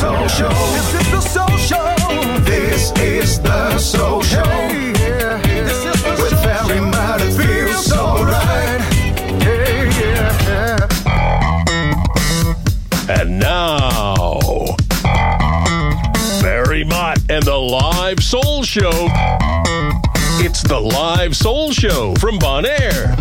Soul Show. This is the Soul Show. This is the Soul Show. Hey, yeah, yeah. This is the With Barry Mott, it feels so right. Hey, yeah. And now, Barry Mott and the Live Soul Show. It's the Live Soul Show from Bon Air.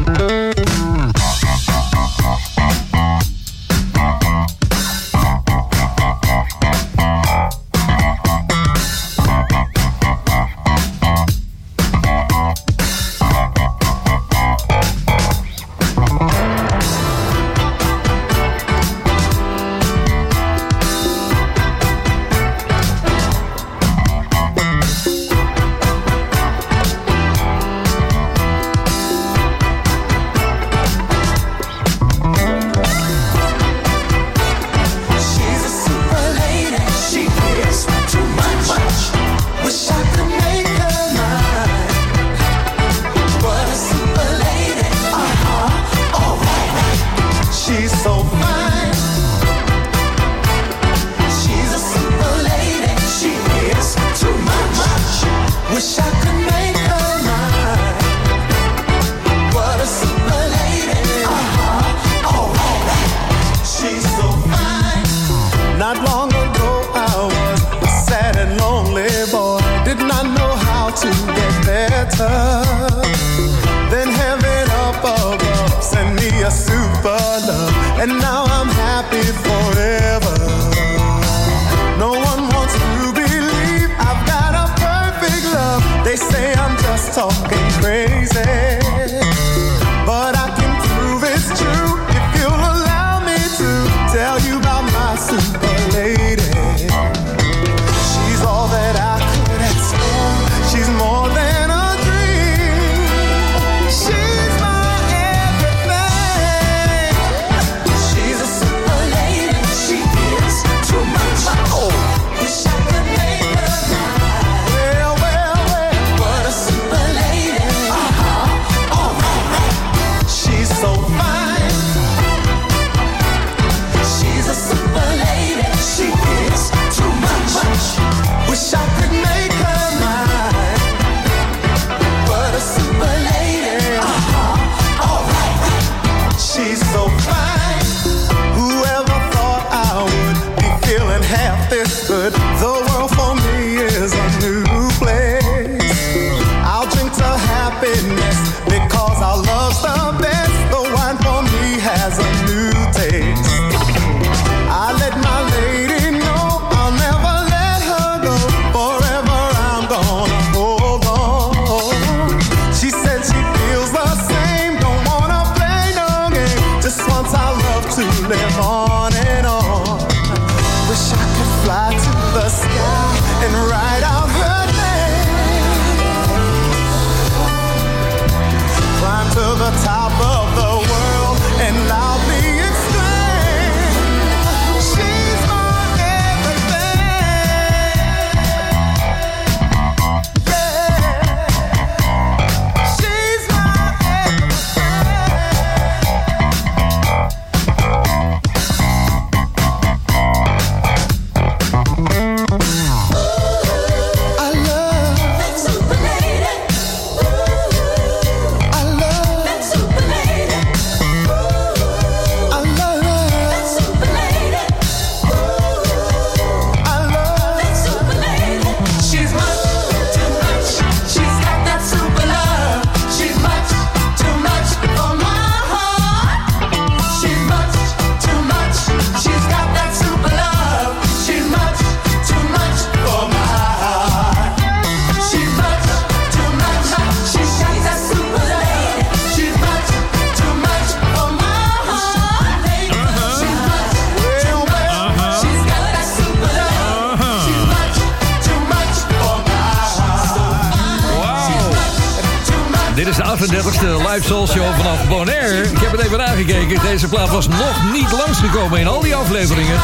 Live Soul Show vanaf Bonaire. Ik heb het even aangekeken. Deze plaat was nog niet langsgekomen in al die afleveringen.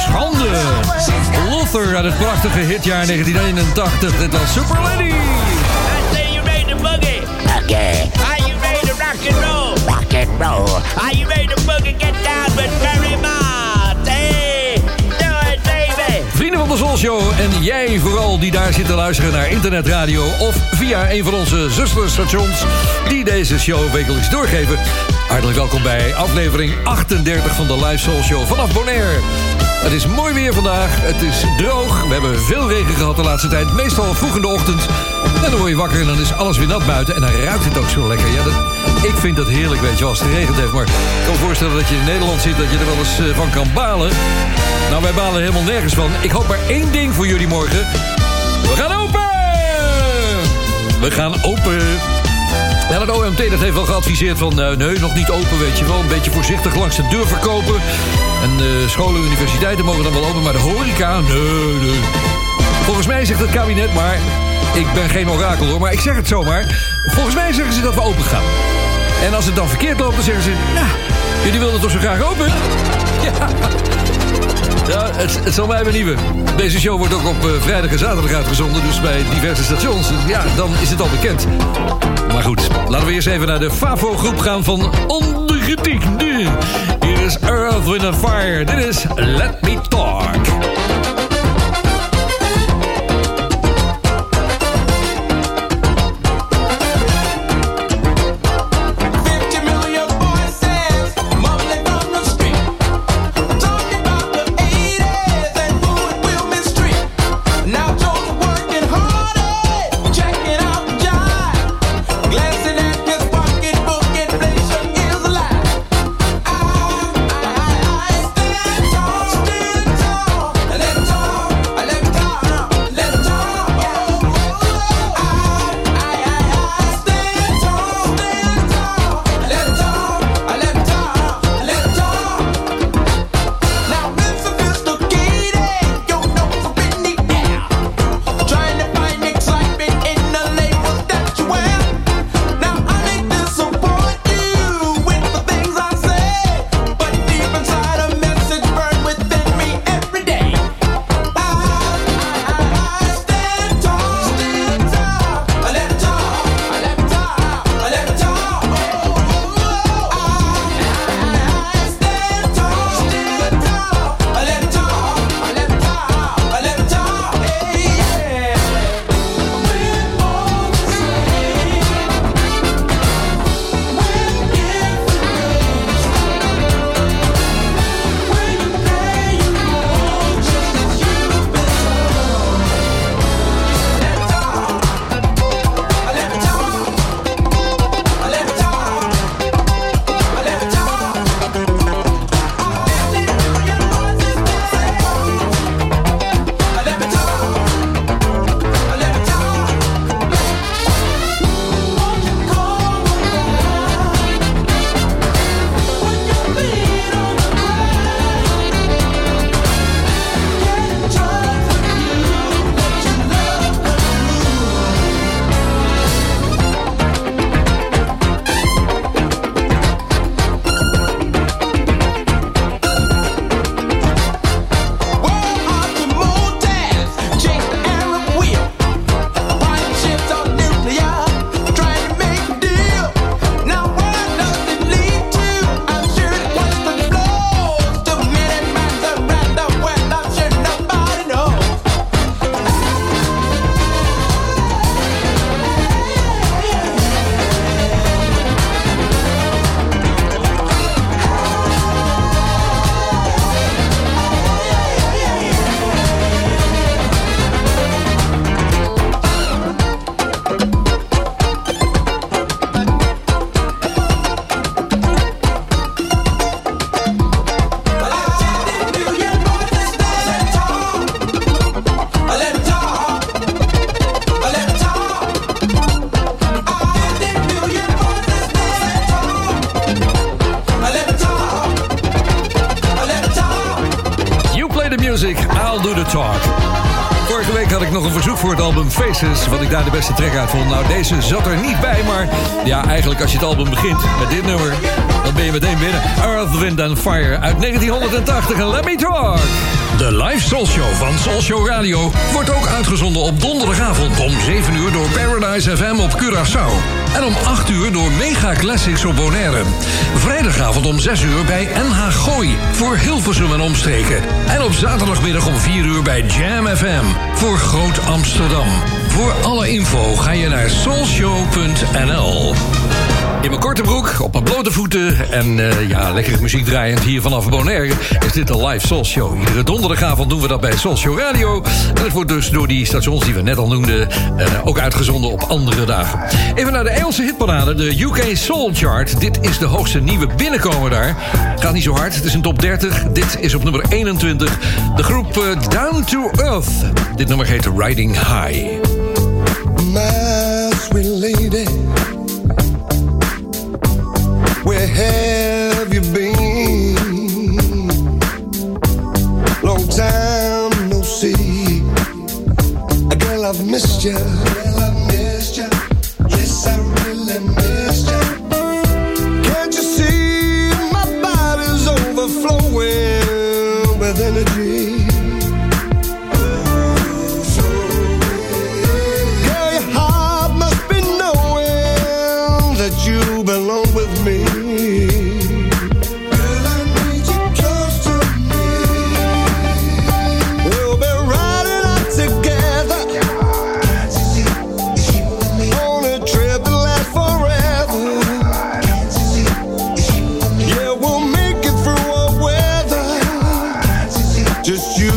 Schande! Luther uit het prachtige hitjaar 1981. Dit was Super Lady. I say you made a boogie. Okay. Are you made the rock and roll? Rock and roll. Are you made the boogie? Get down with Barry Martin de Soul Show. En jij vooral die daar zit te luisteren naar internetradio... of via een van onze zusterstations die deze show wekelijks doorgeven. Hartelijk welkom bij aflevering 38 van de Live Soul Show vanaf Bonaire. Het is mooi weer vandaag, het is droog. We hebben veel regen gehad de laatste tijd, meestal vroeg in de ochtend. En dan word je wakker en dan is alles weer nat buiten. En dan ruikt het ook zo lekker. Ja, dat, ik vind dat heerlijk, weet je, als het geregend heeft. Maar ik kan me voorstellen dat je in Nederland zit, dat je er wel eens eh, van kan balen. Nou, wij balen helemaal nergens van. Ik hoop maar één ding voor jullie morgen. We gaan open! We gaan open. Ja, het OMT dat heeft wel geadviseerd van... eh, nee, nog niet open, weet je wel. Een beetje voorzichtig langs de deur verkopen. En eh, scholen en universiteiten mogen dan wel open, maar de horeca... Nee, nee. Volgens mij zegt het kabinet, maar... Ik ben geen orakel hoor, maar ik zeg het zomaar. Volgens mij zeggen ze dat we open gaan. En als het dan verkeerd loopt, dan zeggen ze... Nou, jullie wilden toch zo graag open? Ja. Ja, het, zal mij benieuwen. Deze show wordt ook op eh, vrijdag en zaterdag uitgezonden, dus bij diverse stations. Ja, dan is het al bekend. Maar goed, laten we eerst even naar de FAVO-groep gaan van ondergetekende. Hier is Earth, Wind Fire. Dit is Let Me Talk. Beste track uit vond. Nou, deze zat er niet bij, maar ja, eigenlijk als je het album begint met dit nummer, dan ben je meteen binnen. Earth, Wind and Fire uit 1980 en Let Me Talk. De live Soul Show van Soul Show Radio wordt ook uitgezonden op donderdagavond om 7 uur door Paradise FM op Curaçao. En om 8 uur door Mega Classics op Bonaire. Vrijdagavond om 6 uur bij NH Gooi voor Hilversum en omstreken. En op zaterdagmiddag om 4 uur bij Jam FM voor Groot Amsterdam. Voor alle info ga je naar soulshow.nl. In mijn korte broek, op mijn blote voeten en uh, ja, lekkere muziek draaiend hier vanaf Bonaire... is dit de live Soul Show. Iedere donderdagavond doen we dat bij Soul Show Radio. En het wordt dus door die stations die we net al noemden... Uh, ook uitgezonden op andere dagen. Even naar de Engelse hitparade, de UK Soul Chart. Dit is de hoogste nieuwe binnenkomer daar. Gaat niet zo hard, het is een top 30. Dit is op nummer 21. De groep uh, Down to Earth. Dit nummer heet Riding High. My sweet lady Where have you been? Long time no see. Girl, I've missed you. Just you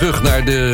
terug naar de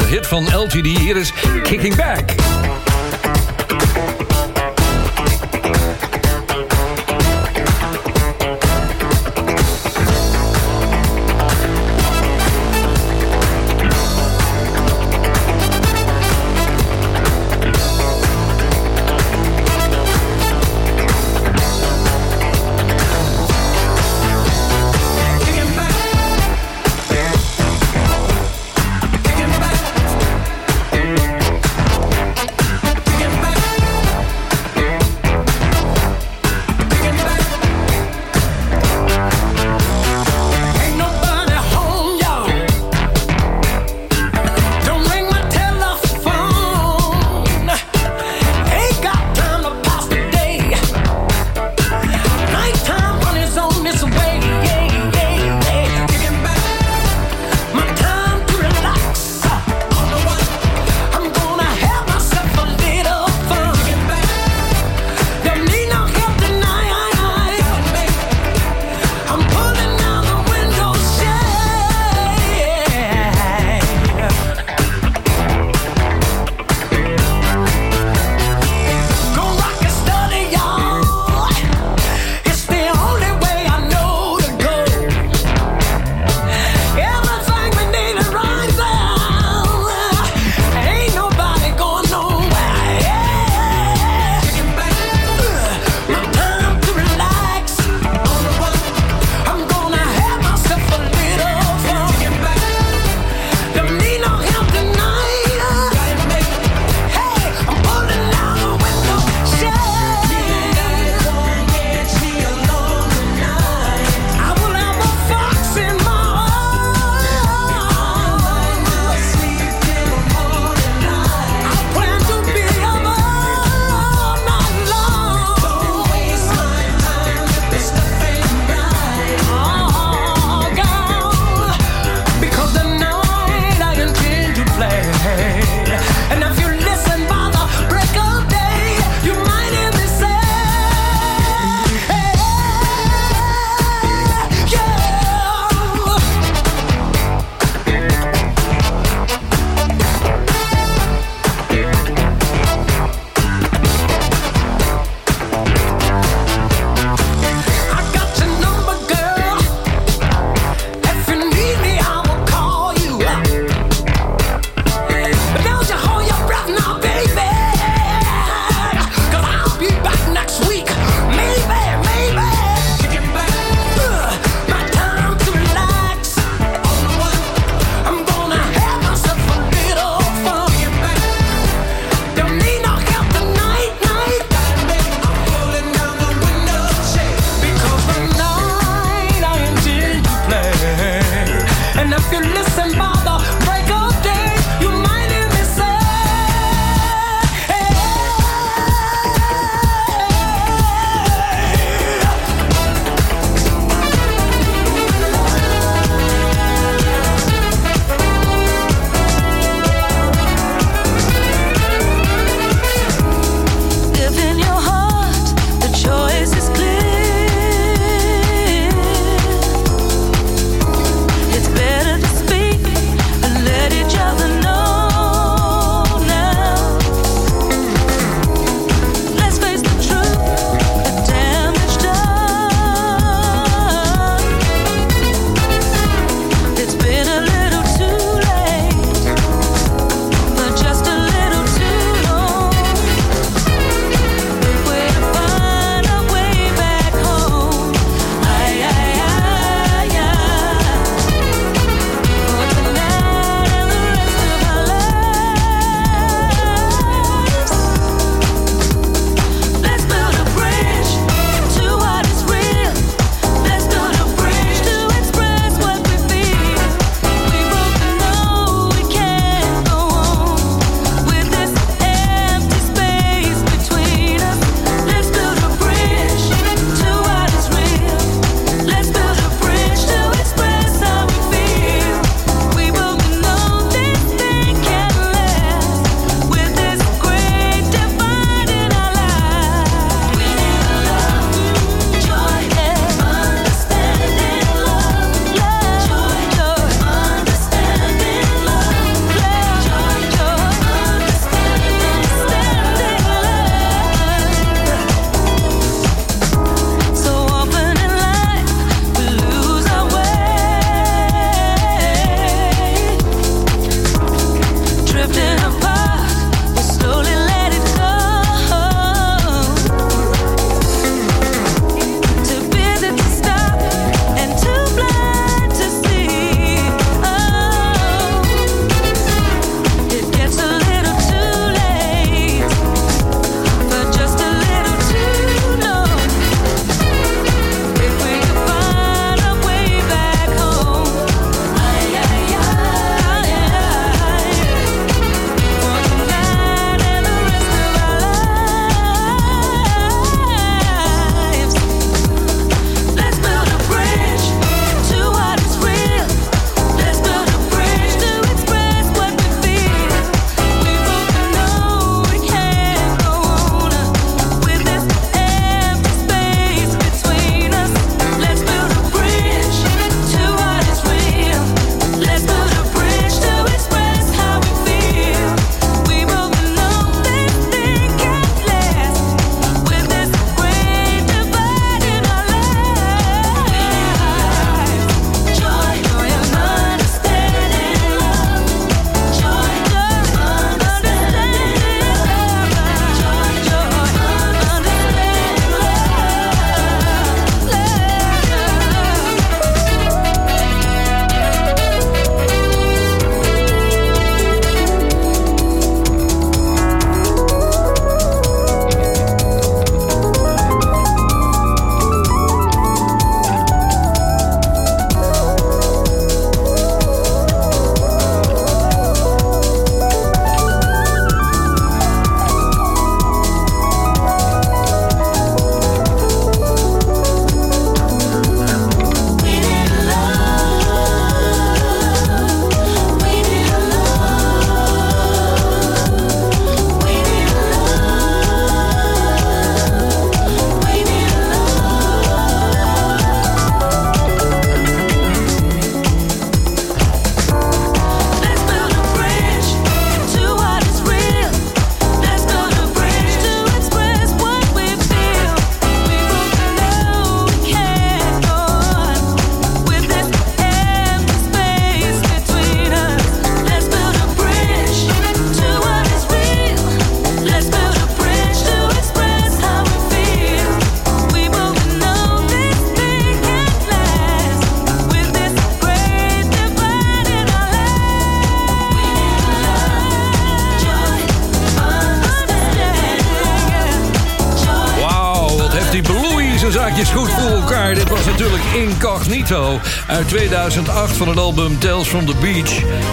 Uit 2008 van het album Tales from the Beach.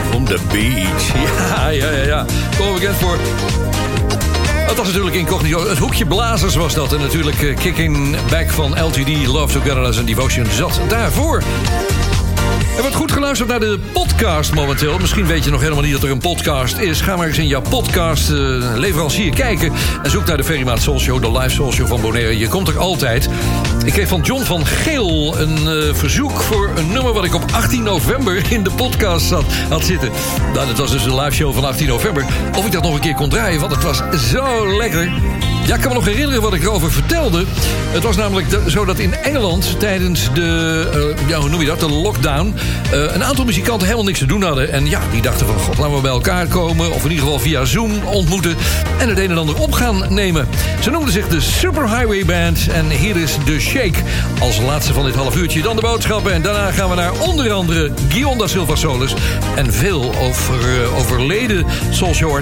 From the Beach. Ja, ja, ja, ja. Kom bekend voor. Het was natuurlijk incognito. Het hoekje blazers was dat. En natuurlijk eh, Kicking Back van LTD, Love Together as a Devotion zat daarvoor. Er wordt goed geluisterd naar de podcast momenteel. Misschien weet je nog helemaal niet dat er een podcast is. Ga maar eens in jouw podcast eh, leverancier kijken. En zoek naar de Ferrymaat Soul Show, de live Soul Show van Bonaire. Je komt er altijd. Ik kreeg van John van Geel een eh, verzoek voor een nummer... wat ik op 18 november in de podcast zat, had zitten. Nou, dat was dus een live show van 18 november. Of ik dat nog een keer kon draaien, want het was zo lekker. Ja, ik kan me nog herinneren wat ik erover vertelde. Het was namelijk de- zo dat in Engeland tijdens de, eh, ja, hoe noem je dat, de lockdown... eh, een aantal muzikanten helemaal niks te doen hadden. En ja, die dachten van, god, laten we bij elkaar komen... of in ieder geval via Zoom ontmoeten... en het een en ander op gaan nemen. Ze noemden zich de Super Highway Band. En hier is The Shake als laatste van dit half uurtje. Dan de boodschappen en daarna gaan we naar onder andere... Guion da Silva Solis en veel over, eh, overleden soulshow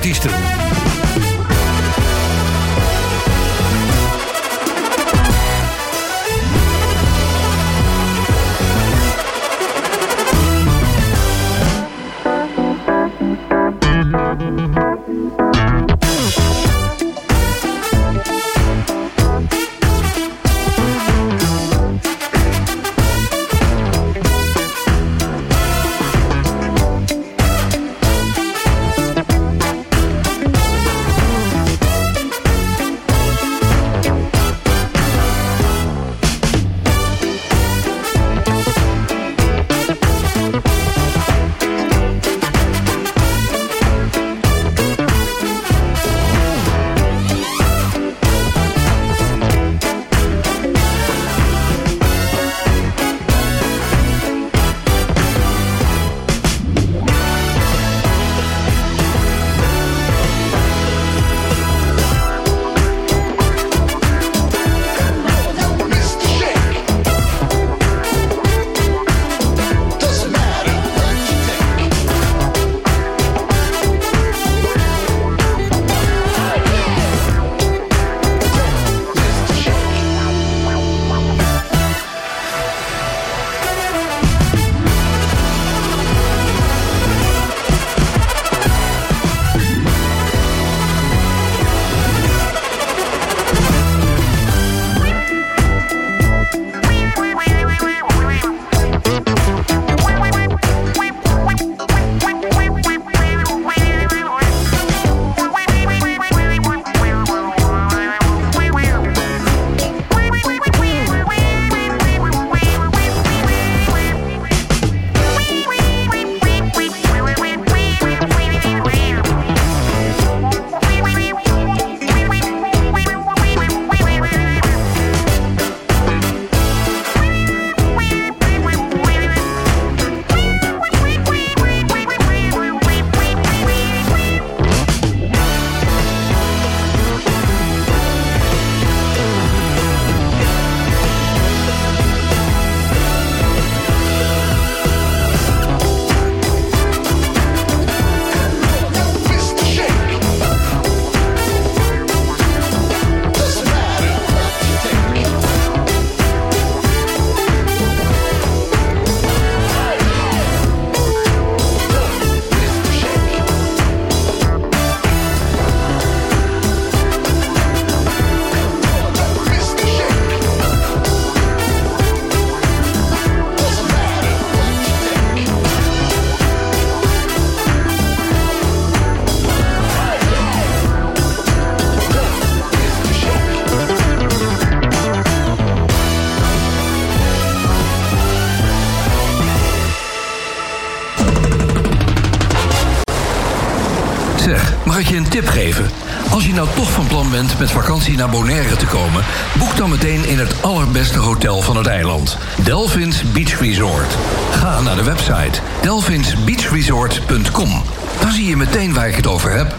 vakantie naar Bonaire te komen... boek dan meteen in het allerbeste hotel van het eiland. Delphins Beach Resort. Ga naar de website delphinsbeachresort.com. Dan zie je meteen waar ik het over heb.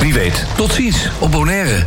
Wie weet, tot ziens op Bonaire.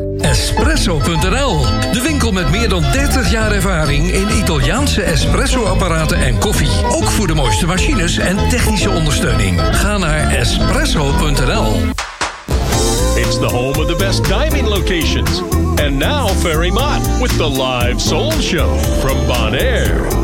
Espresso.nl, de winkel met meer dan 30 jaar ervaring in Italiaanse espresso-apparaten en koffie. Ook voor de mooiste machines en technische ondersteuning. Ga naar espresso.nl. It's the home of the best diving locations. And now Ferry Mott with the live soul show from Bonaire.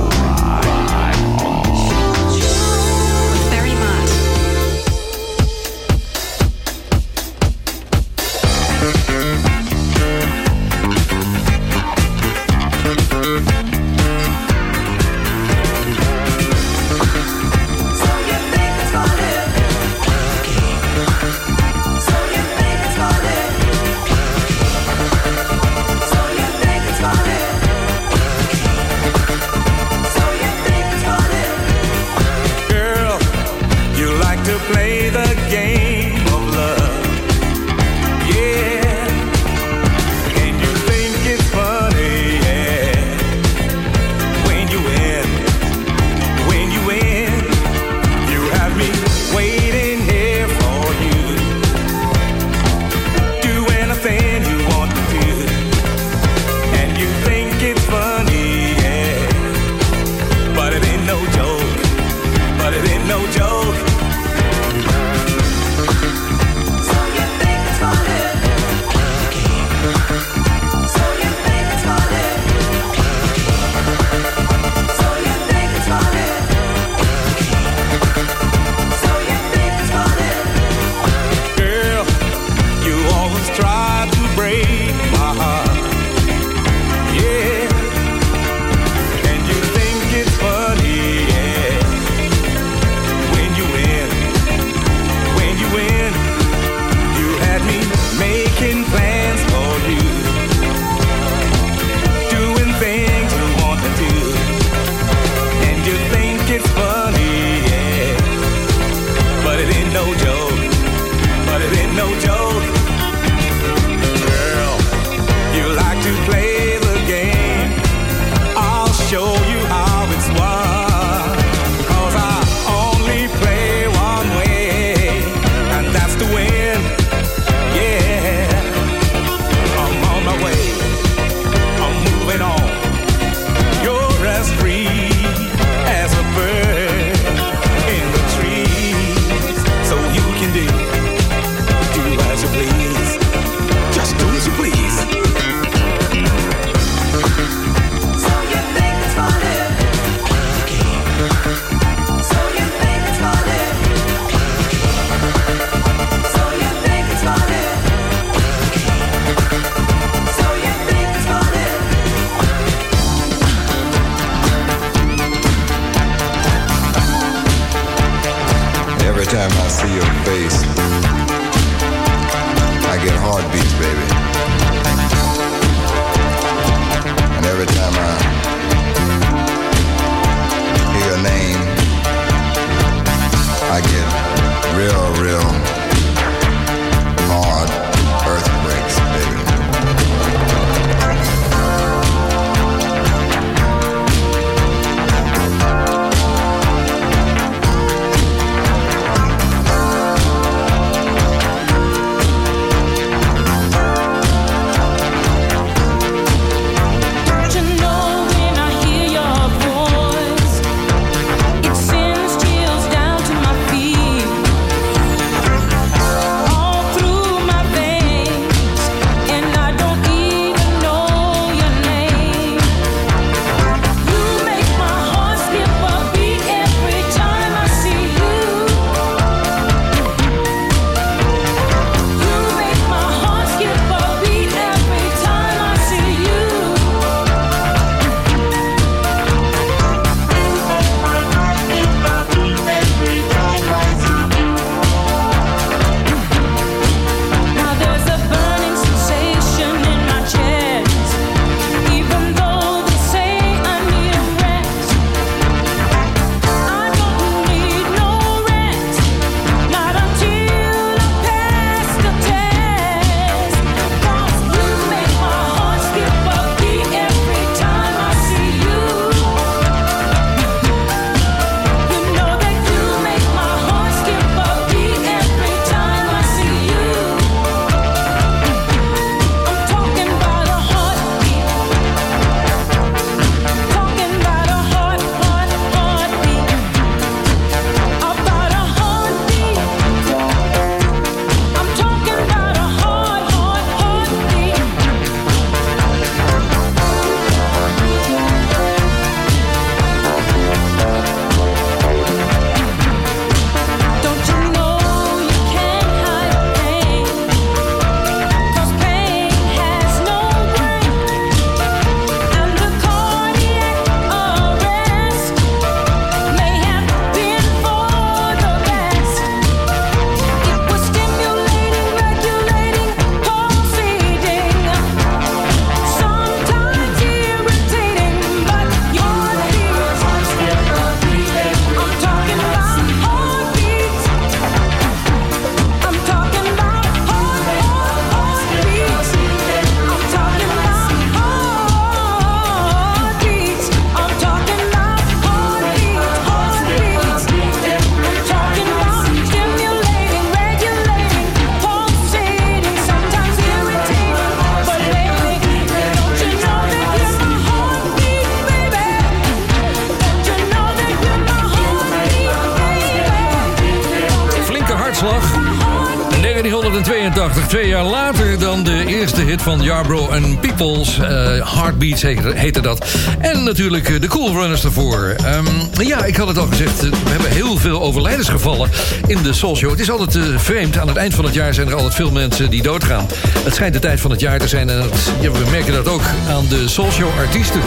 Heartbeats heette, dat. En natuurlijk eh, de Cool Runners ervoor. Ehm, ja, ik had het al gezegd, eh, we hebben heel veel overlijdensgevallen in de Soul. Het is altijd eh, vreemd, aan het eind van het jaar zijn er altijd veel mensen die doodgaan. Het schijnt de tijd van het jaar te zijn en we merken dat ook aan de Soul Show artiesten.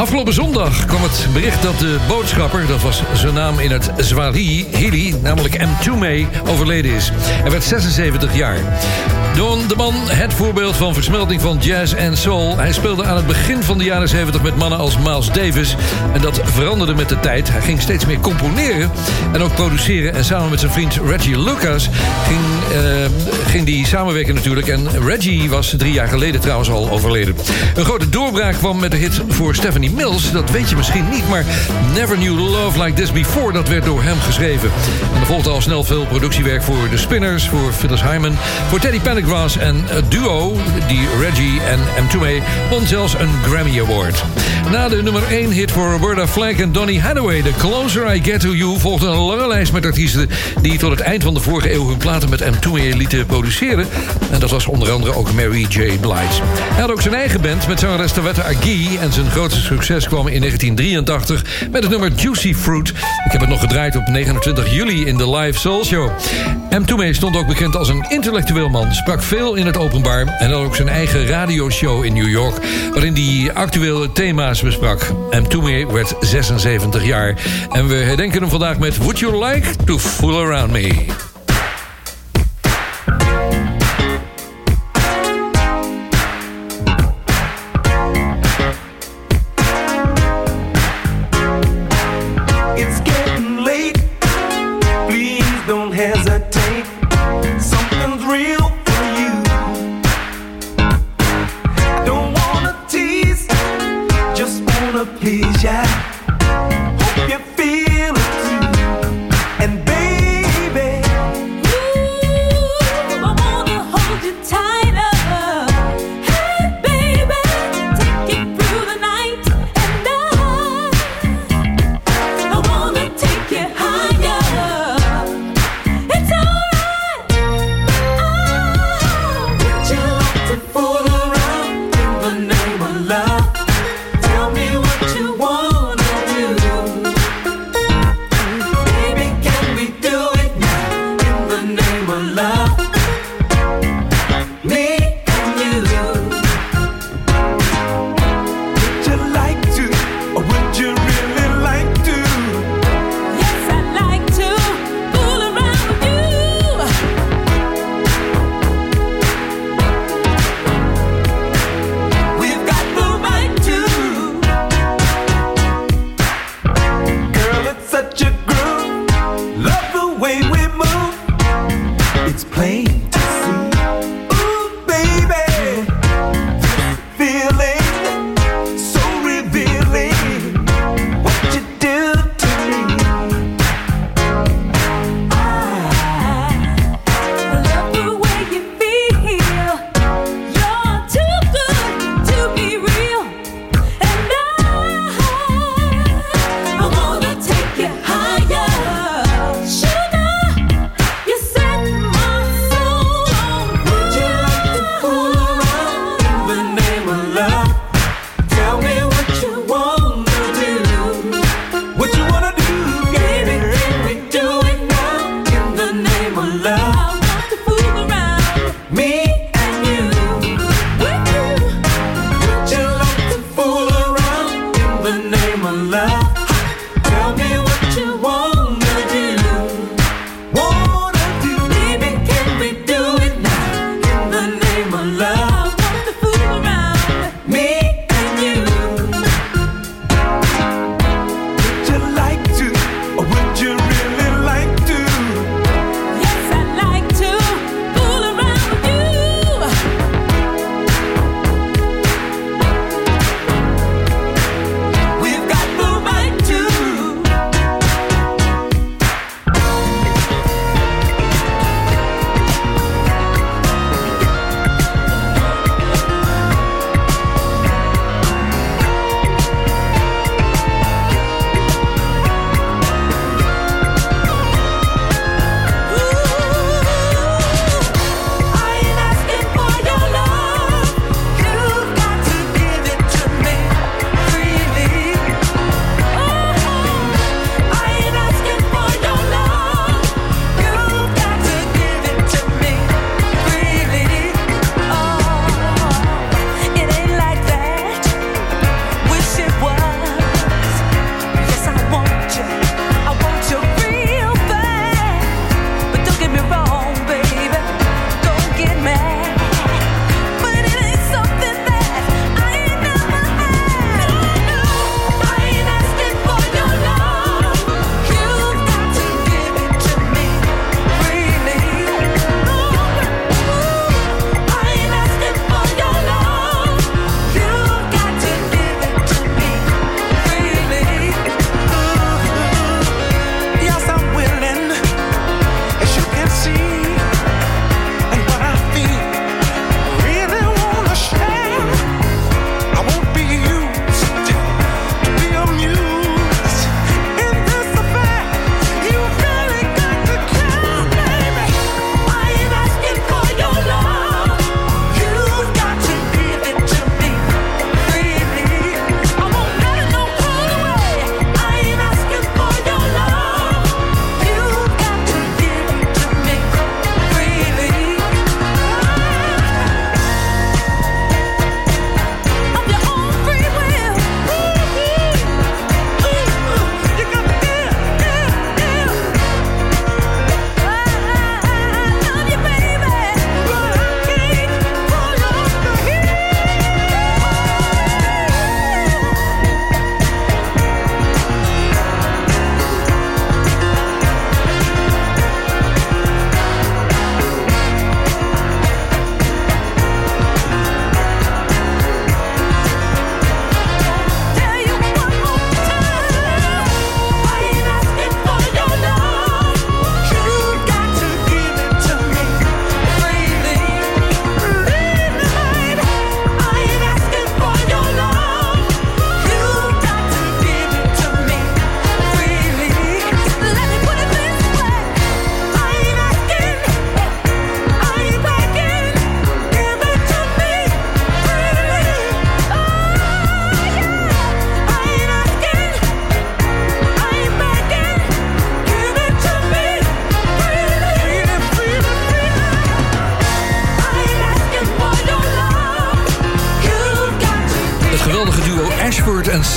Afgelopen zondag kwam het bericht dat de boodschapper... dat was zijn naam in het Swahili, namelijk M. Toomey, overleden is. Hij werd 76 jaar. Don de man, het voorbeeld van versmelting van jazz en soul. Hij speelde aan het begin van de jaren 70 met mannen als Miles Davis. En dat veranderde met de tijd. Hij ging steeds meer componeren en ook produceren. En samen met zijn vriend Reggie Lucas ging, eh, ging die samenwerken natuurlijk. En Reggie was drie jaar geleden trouwens al overleden. Een grote doorbraak kwam met de hit voor Stephanie Mills. Dat weet je misschien niet, maar Never Knew Love Like This Before... dat werd door hem geschreven. En er volgde al snel veel productiewerk voor de Spinners... voor Phyllis Hyman, voor Teddy Pendergrass en het duo... die Reggie en M. Toomey won zelfs een Grammy Award. Na de nummer 1 hit voor Roberta Flack en Donny Hathaway... The Closer I Get To You volgde een lange lijst met artiesten... die tot het eind van de vorige eeuw hun platen met M. Toomey lieten produceren. En dat was onder andere ook Mary J. Blige. Hij had ook zijn eigen band met zangeres Tawetta Agee... en zijn grootste succes kwam in 1983 met het nummer Juicy Fruit. Ik heb het nog gedraaid op 29 juli in de Live Soul Show. M. Toomey stond ook bekend als een intellectueel man... sprak veel in het openbaar en had ook zijn eigen radioshow in New York... waarin hij actuele thema's besprak. M. Toomey werd 76 jaar. En we herdenken hem vandaag met Would You Like To Fool Around Me?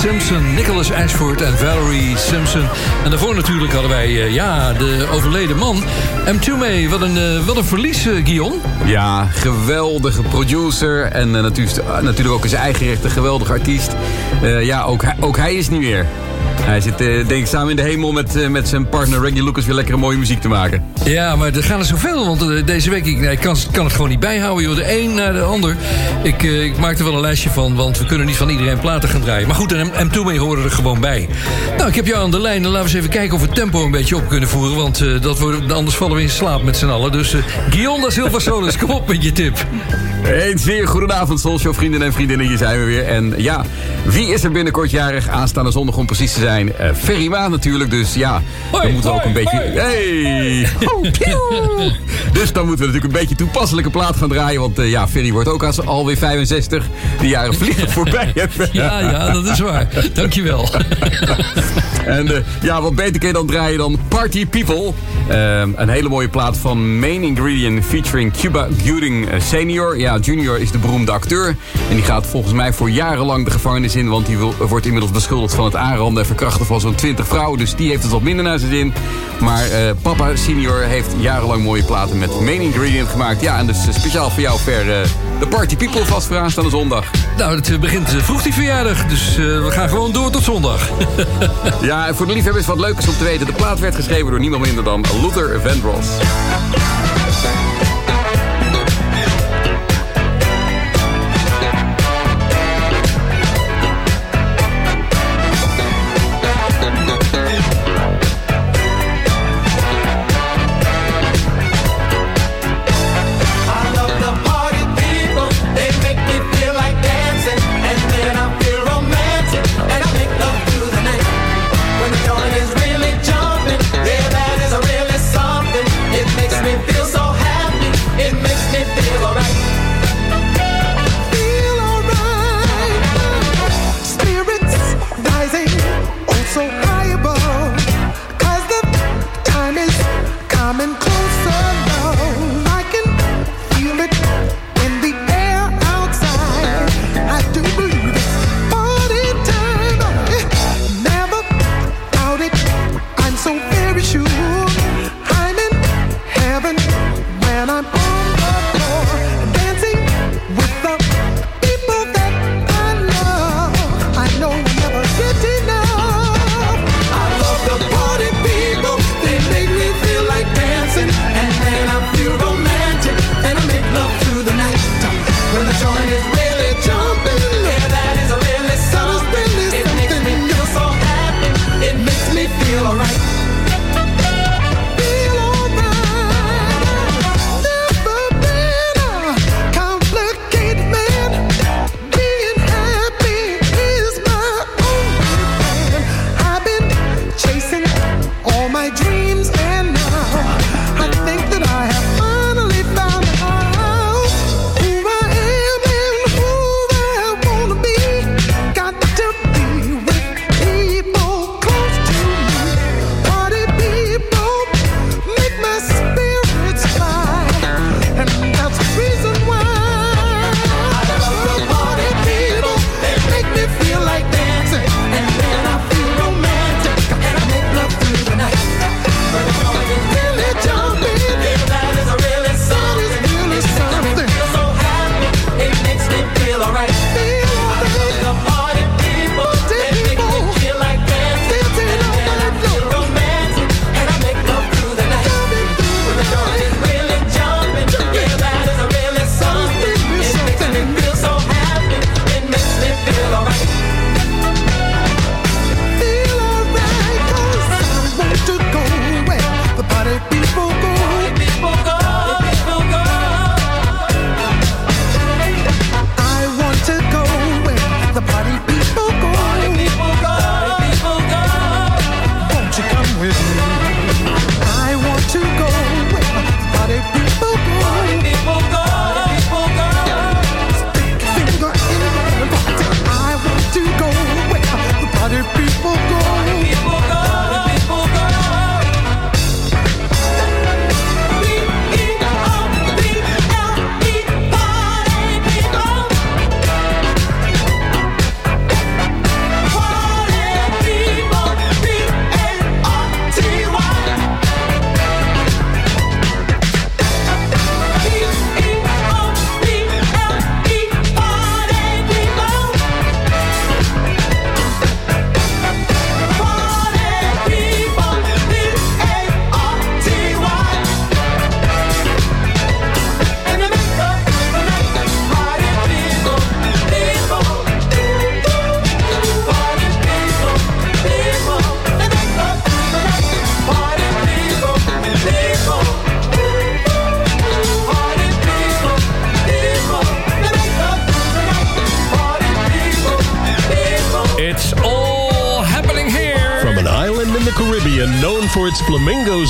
Simpson. Nicholas Ashford en Valerie Simpson. En daarvoor natuurlijk hadden wij eh, ja, de overleden man. M. Toomey, wat een, eh, wat een verlies, eh, Guillaume. Ja, geweldige producer. En natuurlijk, natuurlijk ook in zijn eigen recht een geweldige artiest. Ja, ook, ook hij is niet meer. Hij zit eh, denk ik samen in de hemel met, eh, met zijn partner Reggie Lucas weer lekkere mooie muziek te maken. Ja, maar er gaan er zoveel. Want eh, deze week, ik, nee, kan, kan het gewoon niet bijhouden. Joh. De een naar de ander. Ik, ik maak er wel een lijstje van. Want we kunnen niet van iedereen platen gaan draaien. Maar goed, en M. Toomey horen er gewoon bij. Nou, ik heb jou aan de lijn. Dan laten we eens even kijken of we het tempo een beetje op kunnen voeren. Want dat wordt, anders vallen we in slaap met z'n allen. Dus eh Guillaume da Silva Solis, kom op met je tip. Een zeer goedenavond, Soulshow vrienden en vriendinnen. Hier zijn we weer. En ja, wie is er binnenkort jarig? Aanstaande zondag om precies te zijn. Ferry Maan natuurlijk. Dus ja, Hoi, dan moeten we ook hoi, een beetje... Hey! Oh, dus dan moeten we natuurlijk een beetje toepasselijke plaat gaan draaien. Want eh, ja, Ferry wordt ook als alweer 65. De jaren vliegen voorbij. Ja, ja, dat is waar. Dankjewel. En eh, ja, wat beter kun je dan draaien dan Party People. Ehm, een hele mooie plaat van Main Ingredient featuring Cuba Gooding Senior. Ja, Junior is de beroemde acteur. En die gaat volgens mij voor jarenlang de gevangenis in. Want die wil, wordt inmiddels beschuldigd van het aanranden en verkrachten van zo'n 20 vrouwen. Dus die heeft het wat minder naar zijn zin. Maar eh, papa Senior heeft jarenlang mooie platen met Main Ingredient gemaakt. Ja, en dus eh, speciaal voor jou ver eh, de Party People vast voor aanstaande zondag. Nou, het begint vroeg die verjaardag. Dus we gaan gewoon door tot zondag. Ja, en voor de liefhebbers wat leuk is om te weten. De plaat werd geschreven door niemand minder dan Luther Vandross.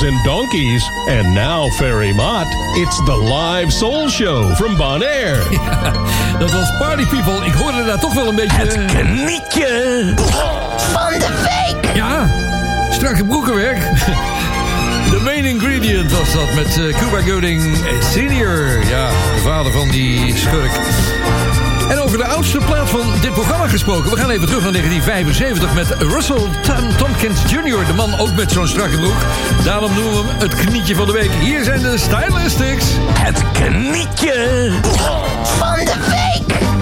And donkeys. And now, Ferry Mott, it's the live soul show from Bonaire. Dat was Party People. Ik hoorde daar toch wel een beetje... Het Knietje van de week. Ja, strakke broekenwerk. De main ingredient was dat met eh, Cuba Gooding Senior. Ja, de vader van die schurk. En over de oudste plaat van dit programma gesproken. We gaan even terug naar 1975 met Russell Tom Tompkins Jr. De man ook met zo'n strakke broek. Daarom noemen we hem het knietje van de week. Hier zijn de Stylistics. Het knietje van de week.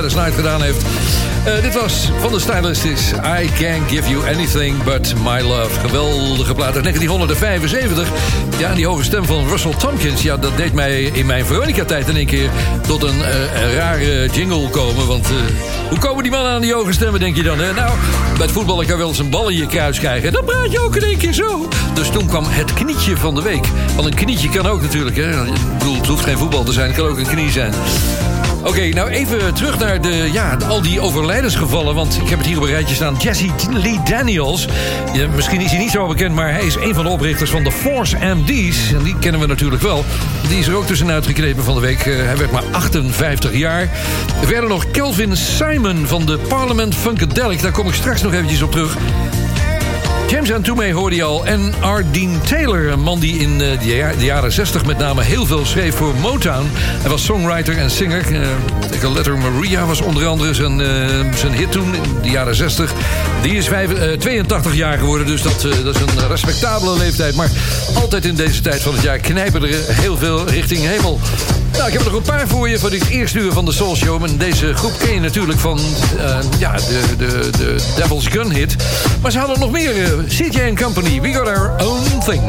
Gladys Knight gedaan heeft. Eh, dit was van de Stylistics. I Can't Give You Anything But My Love. Geweldige plaat uit 1975. Ja, die hoge stem van Russell Tompkins. Ja, dat deed mij in mijn Veronica-tijd in één keer tot een, een rare jingle komen. Want eh, hoe komen die mannen aan die hoge stemmen, denk je dan? Hè? Nou, bij het voetballen kan je wel eens een bal in je kruis krijgen. Dan praat je ook in één keer zo. Dus toen kwam het knietje van de week. Want een knietje kan ook natuurlijk. Hè? Ik bedoel, het hoeft geen voetbal te zijn. Het kan ook een knie zijn. Oké, nou even terug naar de, ja, al die overlijdensgevallen. Want ik heb het hier op een rijtje staan. Jesse Lee Daniels. Misschien is hij niet zo bekend, maar hij is een van de oprichters van de Force MD's. En die kennen we natuurlijk wel. Die is er ook tussenuit geknepen van de week. Eh, hij werd maar 58 jaar. Verder nog Kelvin Simon van de Parliament Funkadelic. Daar kom ik straks nog eventjes op terug. James Antume hoorde je al. En Ardeen Taylor, een man die in eh, de, ja- de jaren 60 met name heel veel schreef voor Motown. Hij was songwriter en singer. Uh, Letter Maria was onder andere zijn, eh, zijn hit toen in de jaren 60. Die is vijf- eh, 82 jaar geworden, dus dat, dat is een respectabele leeftijd. Maar altijd in deze tijd van het jaar knijpen er heel veel richting hemel. Nou, ik heb er nog een paar voor je van dit eerste uur van de Soul Show. En deze groep ken je natuurlijk van eh, ja, de, de, de Devil's Gun hit. Maar ze hadden nog meer. eh, CJ Company, We Got Our Own Thing.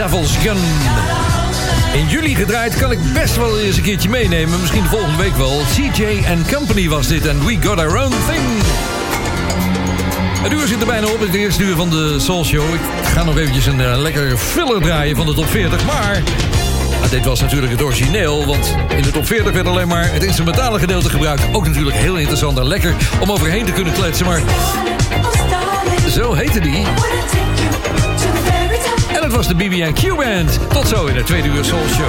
Devil's Gun. In juli gedraaid kan ik best wel eens een keertje meenemen. Misschien volgende week wel. CJ and Company was dit en We Got Our Own Thing. Het uur zit er bijna op. Het eerste uur van de Soul Show. Ik ga nog eventjes een eh, uh, lekkere filler draaien van de top 40. Maar ah, dit was natuurlijk het origineel, want in de top 40 werd alleen maar het instrumentale gedeelte gebruikt. Ook natuurlijk heel interessant en lekker om overheen te kunnen kletsen, maar zo heette die. Dat was de BB&Q Band. Tot zo in de tweede uur Soul Show.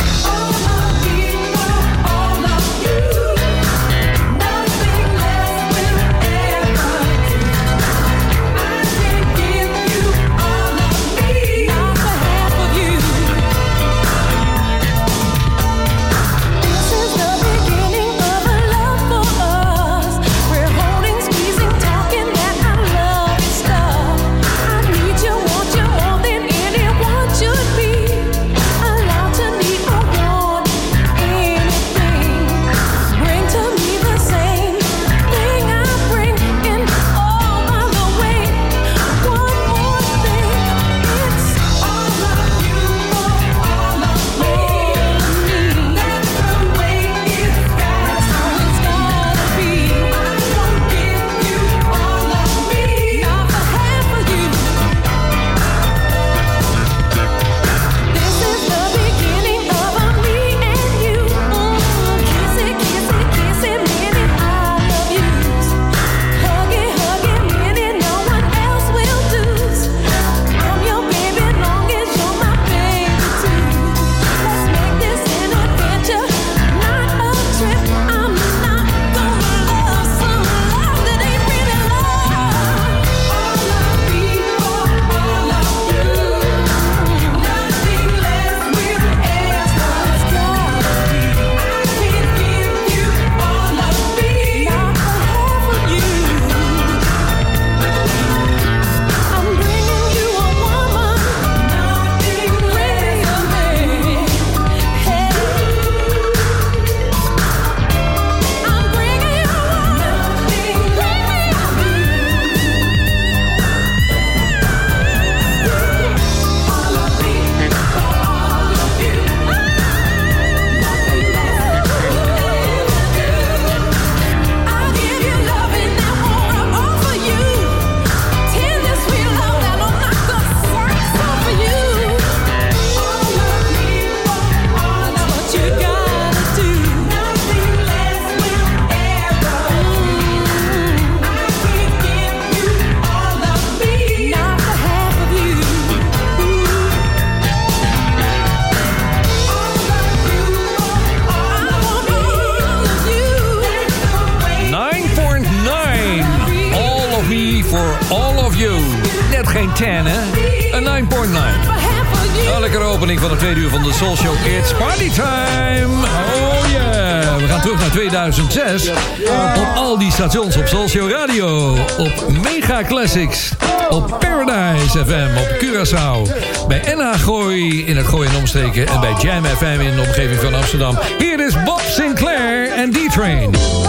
omstreken en bij Jam FM in de omgeving van Amsterdam. Hier is Bob Sinclair en D-Train.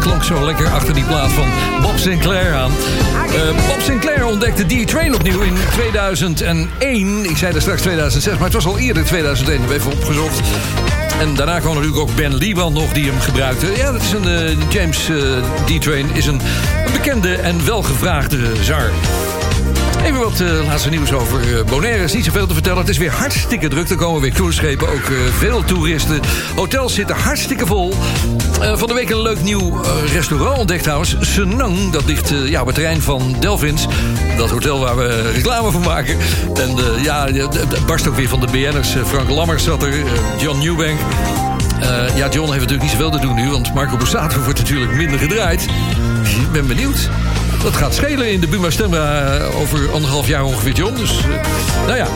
Klonk zo lekker achter die plaat van Bob Sinclair aan. Eh, Bob Sinclair ontdekte D-Train opnieuw in 2001. Ik zei er straks 2006, maar het was al eerder 2001. Ik heb even opgezocht. En daarna kwam natuurlijk ook Ben Lieband nog die hem gebruikte. Ja, dat is een eh, James eh, D-Train is een, een bekende en welgevraagde zanger. Even wat eh, laatste nieuws over eh, Bonaire. is niet zoveel te vertellen. Het is weer hartstikke druk. Er komen weer cruiseschepen, ook eh, veel toeristen. Hotels zitten hartstikke vol. Van de week een leuk nieuw restaurant ontdekt trouwens. Senang, dat ligt ja, op het terrein van Delvins. Dat hotel waar we reclame voor maken. En ja, het barst ook weer van de BN'ers. Frank Lammers zat er, John Newbank. Ja, John heeft natuurlijk niet zoveel te doen nu... want Marco Borsato wordt natuurlijk minder gedraaid. Ik ben benieuwd. Dat gaat schelen in de Buma Stemra eh, over anderhalf jaar ongeveer, John. Dus, eh, nou ja.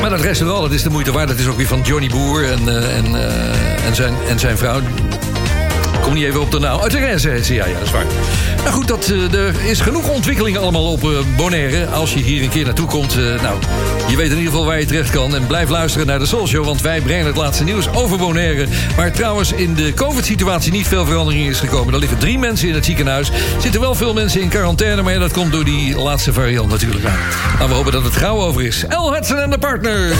Maar dat restaurant, dat is de moeite waard. Dat is ook weer van Johnny Boer en, eh, en, en, zijn, en zijn vrouw. Kom niet even op de naam. Uit de Renze heet ze, ja, ja, dat is waar. Nou goed, dat, eh, er is genoeg ontwikkeling allemaal op eh, Bonaire. Als je hier een keer naartoe komt, eh, nou, je weet in ieder geval waar je terecht kan. En blijf luisteren naar de Soul Show, want wij brengen het laatste nieuws over Bonaire. Waar trouwens in de COVID-situatie niet veel verandering is gekomen. Er liggen drie mensen in het ziekenhuis. Er zitten wel veel mensen in quarantaine, maar dat komt door die laatste variant natuurlijk. Nou, nou, we hopen dat het gauw over is. El Hudson en de partners.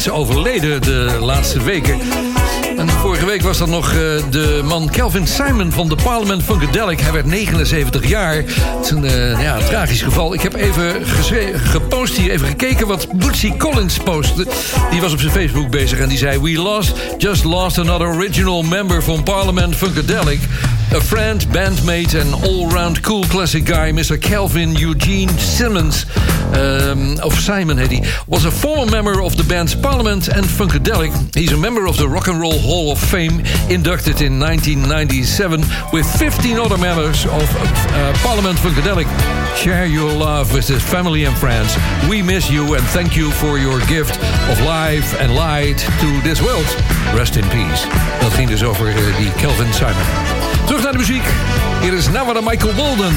Mensen overleden de laatste weken. En vorige week was dat nog eh, de man Kelvin Simon van de Parliament Funkadelic. Hij werd 79 jaar. Het is een, eh, ja, tragisch geval. Ik heb even gepost hier, even gekeken wat Bootsy Collins postte. Die was op zijn Facebook bezig en die zei... We lost, just lost another original member from Parliament Funkadelic. A friend, bandmate and all-round cool classic guy... Mr. Kelvin Eugene Simmons... um, of Simon heet hij... was a former member of the bands Parliament and Funkadelic. He's a member of the Rock and Roll Hall of Fame... inducted in 1997... with 15 other members of uh, Parliament Funkadelic. Share your love with his family and friends. We miss you and thank you for your gift of life and light to this world. Rest in peace. Dat ging dus over die Kelvin Simon. Terug naar de muziek. Hier is Navada Michael Walden.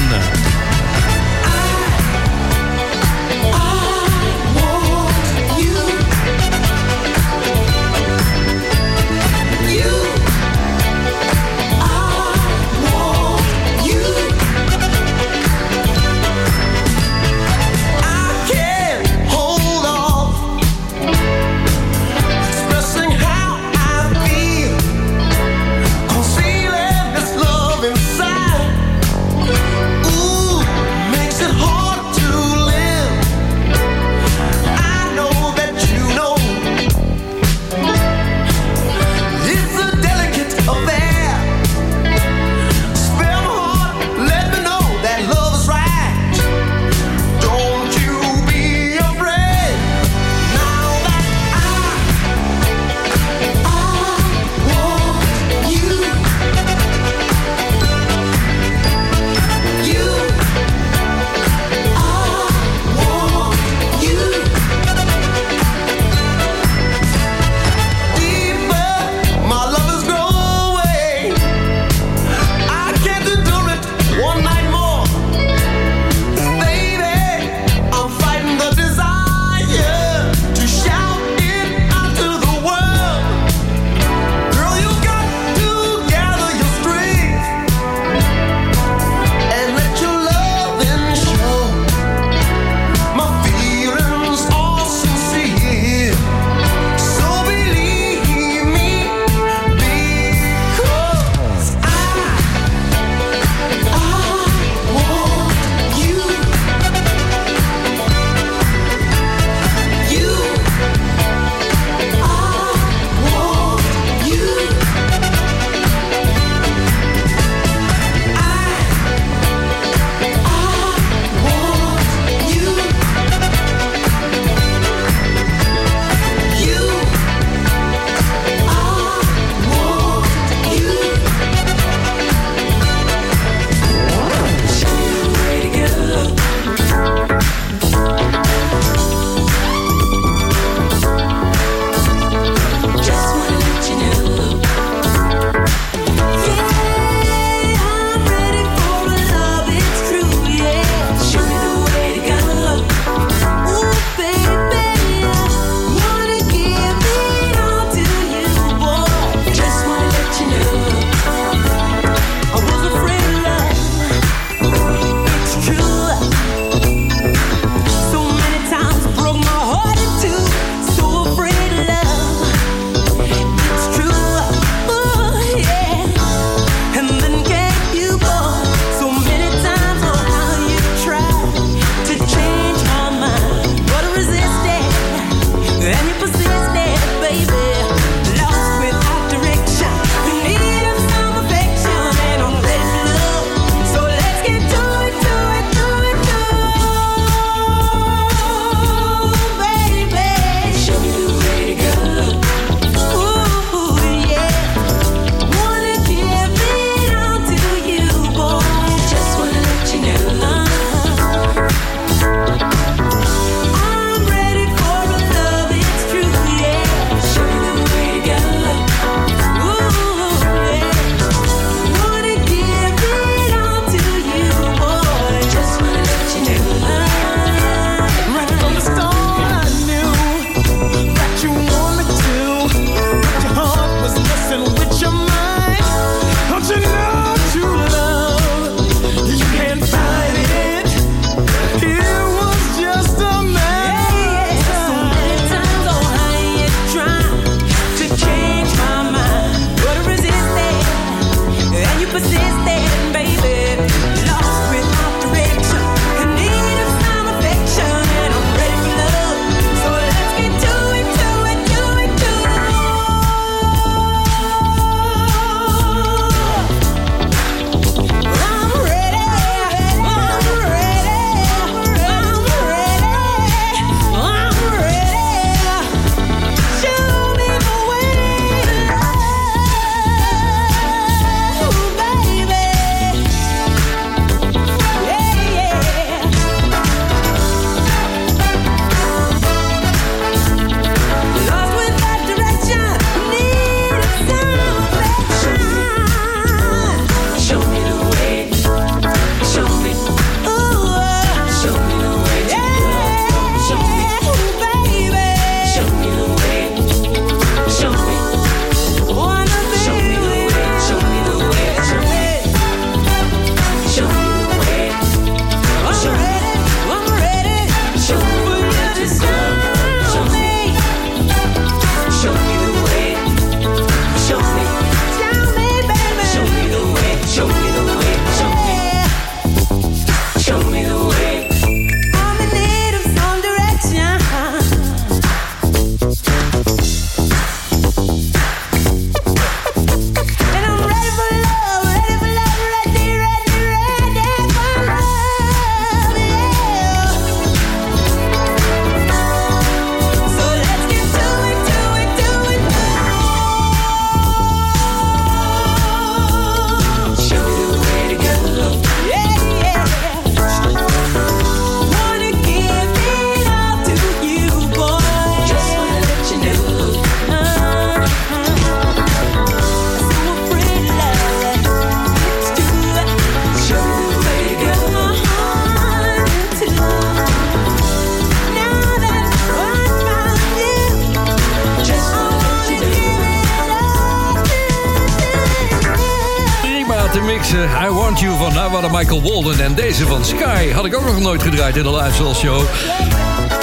Michael Walden. En deze van Sky had ik ook nog nooit gedraaid in de live show.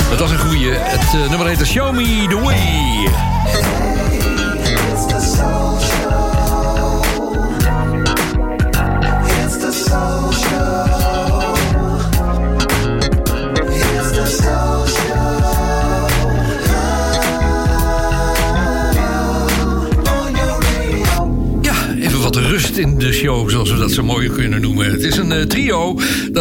Het was een goeie. Het uh, nummer heette Show Me The Way.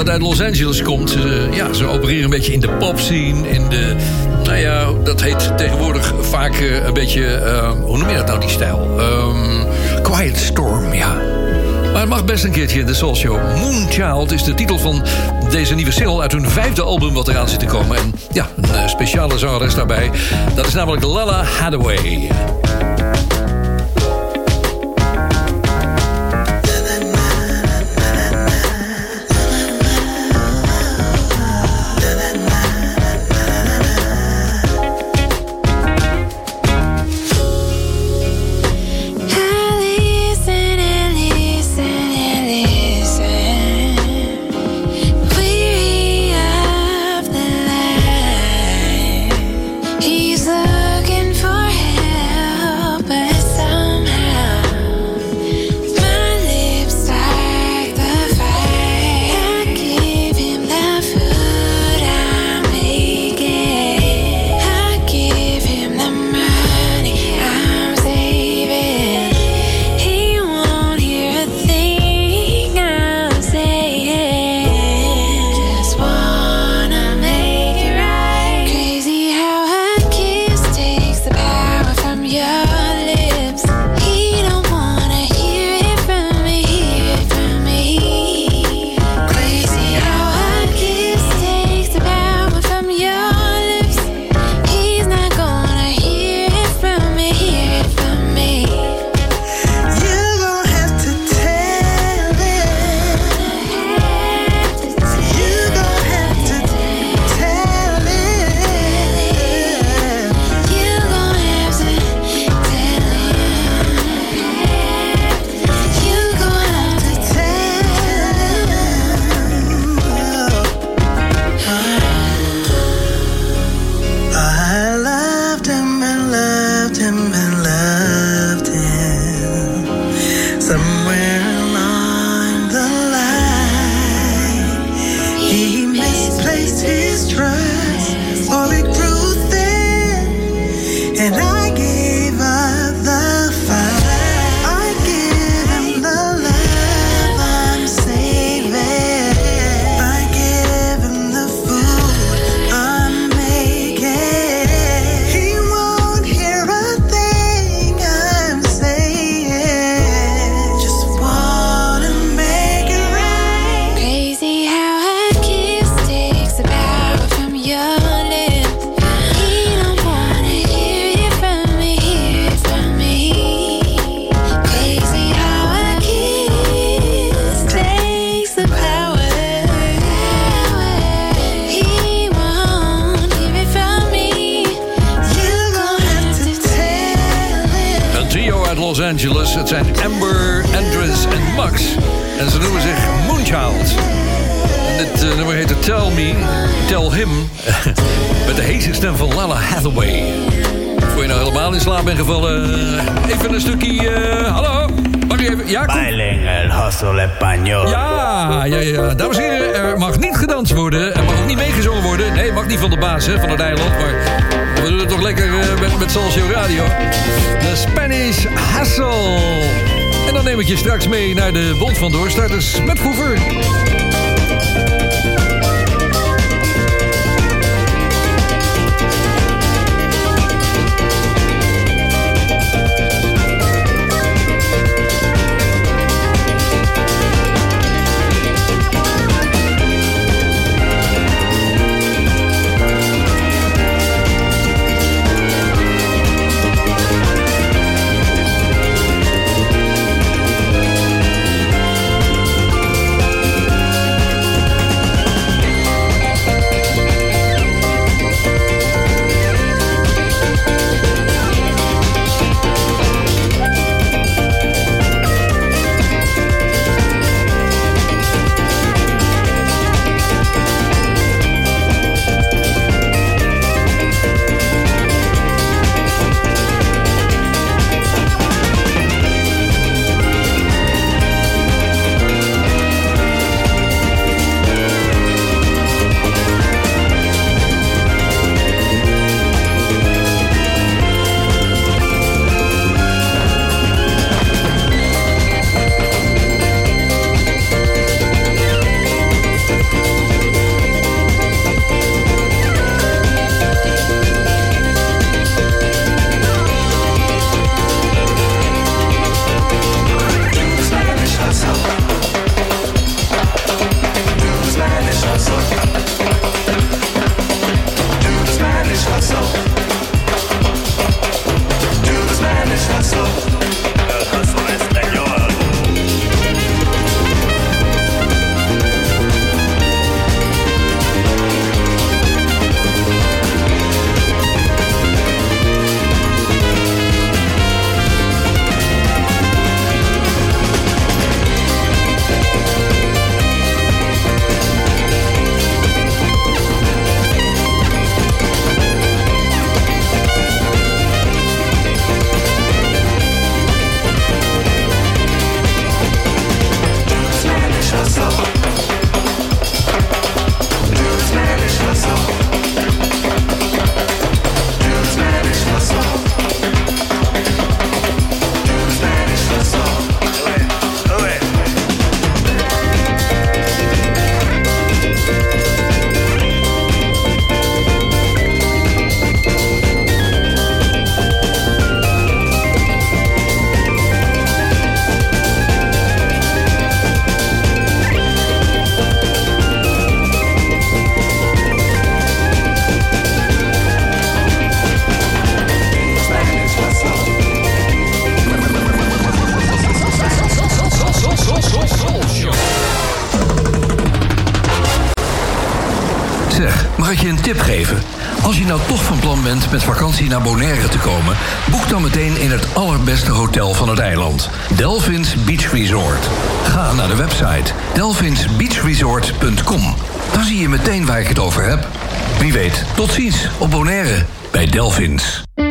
dat uit Los Angeles komt. Eh, ja, ze opereren een beetje in de popscene. In de, nou ja, dat heet tegenwoordig vaak eh, een beetje... Eh, hoe noem je dat nou, die stijl? Ehm, Quiet Storm, ja. Maar het mag best een keertje in de Soul Show. Moonchild is de titel van deze nieuwe single uit hun vijfde album wat eraan zit te komen. En ja, een speciale zangeres daarbij. Dat is namelijk Lala Hathaway. Vakantie naar Bonaire te komen... boek dan meteen in het allerbeste hotel van het eiland. Delphins Beach Resort. Ga naar de website delphinsbeachresort.com. Dan zie je meteen waar ik het over heb. Wie weet, tot ziens op Bonaire bij Delphins.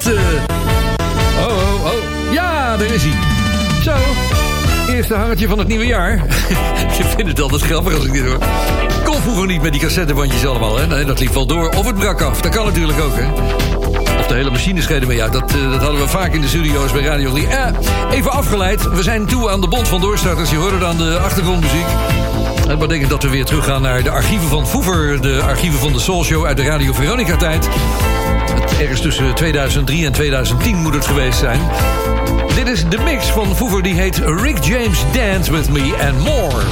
Eh. Oh, oh, oh. Ja, daar is hij. Zo, eerste hangertje van het nieuwe jaar. Je vindt het altijd grappig als ik dit hoor. Kon vroeger niet met die cassettebandjes allemaal, hè? Nee, dat liep wel door. Of het brak af, dat kan natuurlijk ook, hè? Of de hele machine scheden mee uit. Dat, eh, dat hadden we vaak in de studio's bij Radio 3. Eh, even afgeleid. We zijn toe aan de Bond van Doorstarters. Je hoorde dan de achtergrondmuziek. Dat betekent dat we weer teruggaan naar de archieven van Voever. De archieven van de Soul Show uit de Radio Veronica-tijd. Ergens tussen 2003 en 2010 moet het geweest zijn. Dit is de mix van Voever, die heet Rick James Dance With Me and More.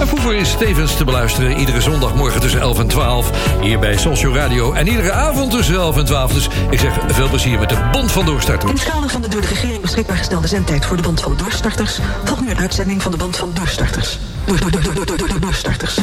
En Voever is tevens te beluisteren iedere zondagmorgen tussen 11 en 12... hier bij Social Radio en iedere avond tussen 11 en 12. Dus ik zeg veel plezier met de Bond van In Doorstarters. het kader van de door de regering beschikbaar gestelde zendtijd voor de Band van Doorstarters... volgt nu een uitzending van de Band van Doorstarters. Door, door, door, door, door, door, door, doorstarters.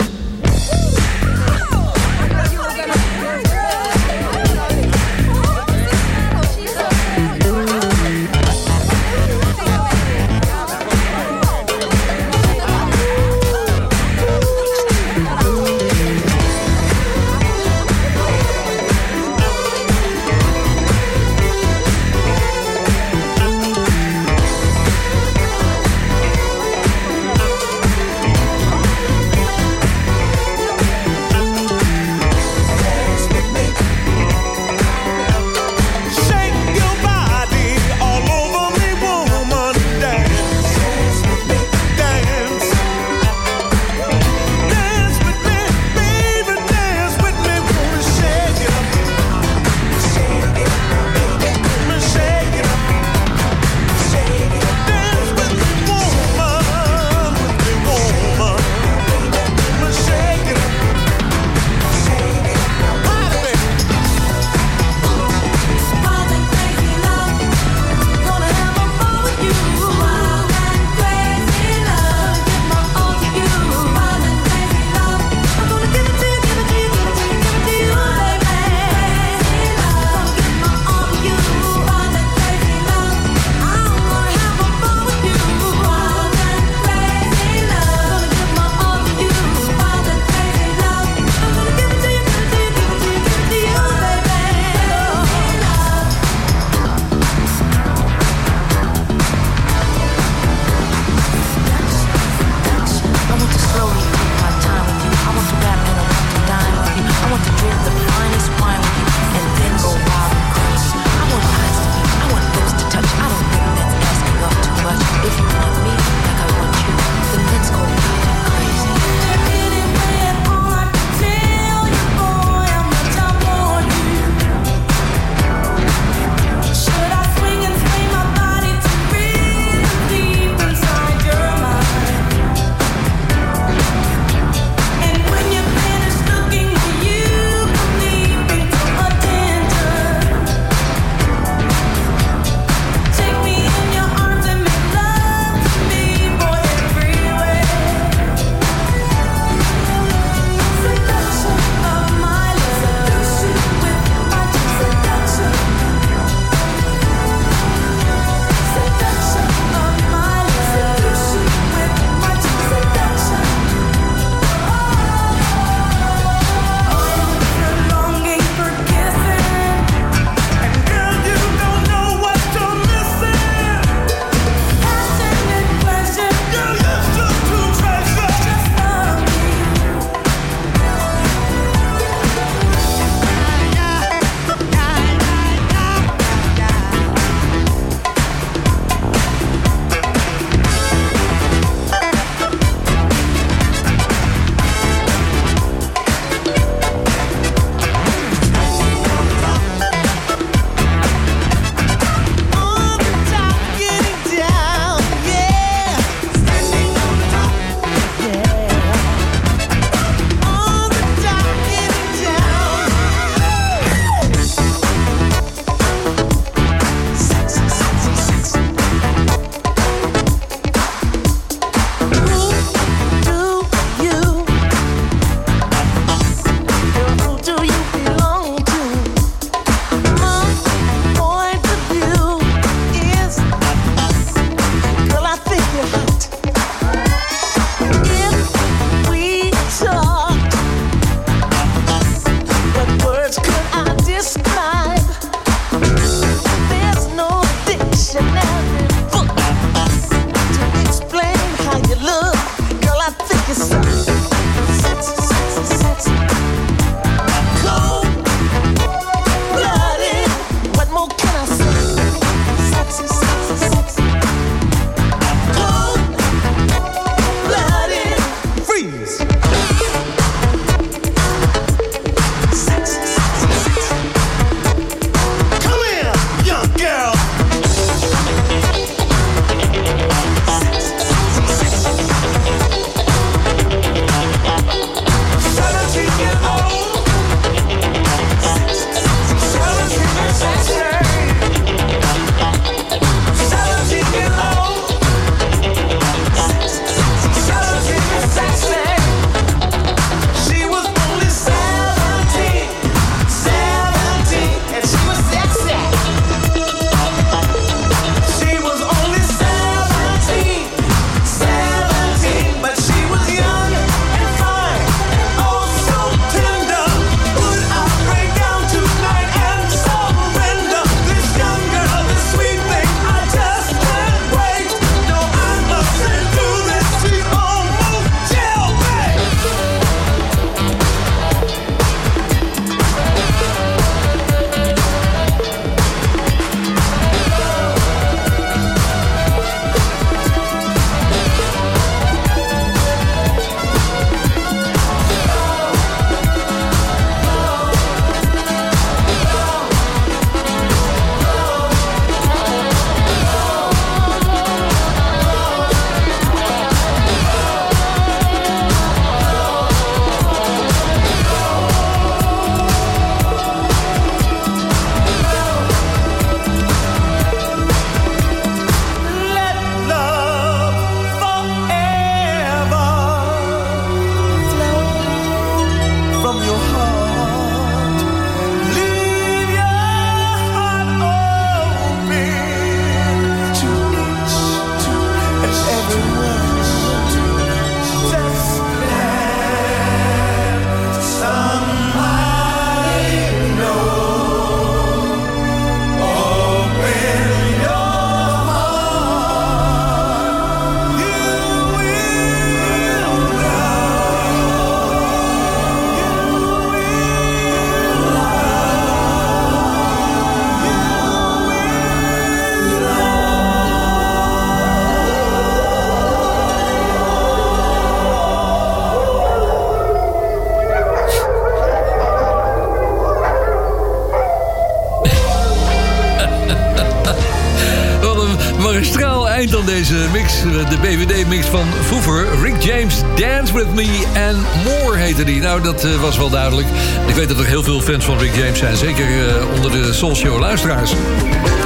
With Me and More heette die. Nou, dat eh, was wel duidelijk. Ik weet dat er heel veel fans van Rick James zijn. Zeker eh, onder de Soul Show luisteraars.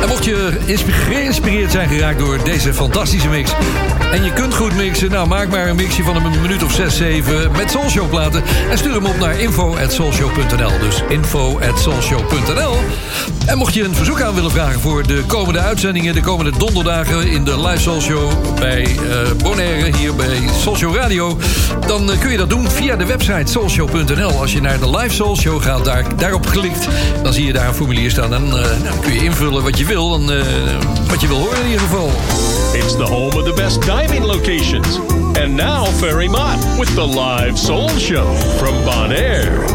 En mocht je geïnspireerd zijn geraakt door deze fantastische mix... en je kunt goed mixen, nou maak maar een mixje van een minuut of 6, 7... met Soul Show platen en stuur hem op naar info.soulshow.nl. Dus info.soulshow.nl. En mocht je een verzoek aan willen vragen voor de komende uitzendingen... de komende donderdagen in de live Soul Show bij eh Bonaire... hier bij Show Radio... dan eh, kun je dat doen via de website soulshow.nl. Als je naar de live Soul Show gaat, daar, daarop klikt... dan zie je daar een formulier staan. En eh, nou, kun je invullen wat je wil. Dan, wat je wil horen in ieder geval. It's the home of the best diving locations. And now Ferry Mott with the live Soul Show from Bonaire.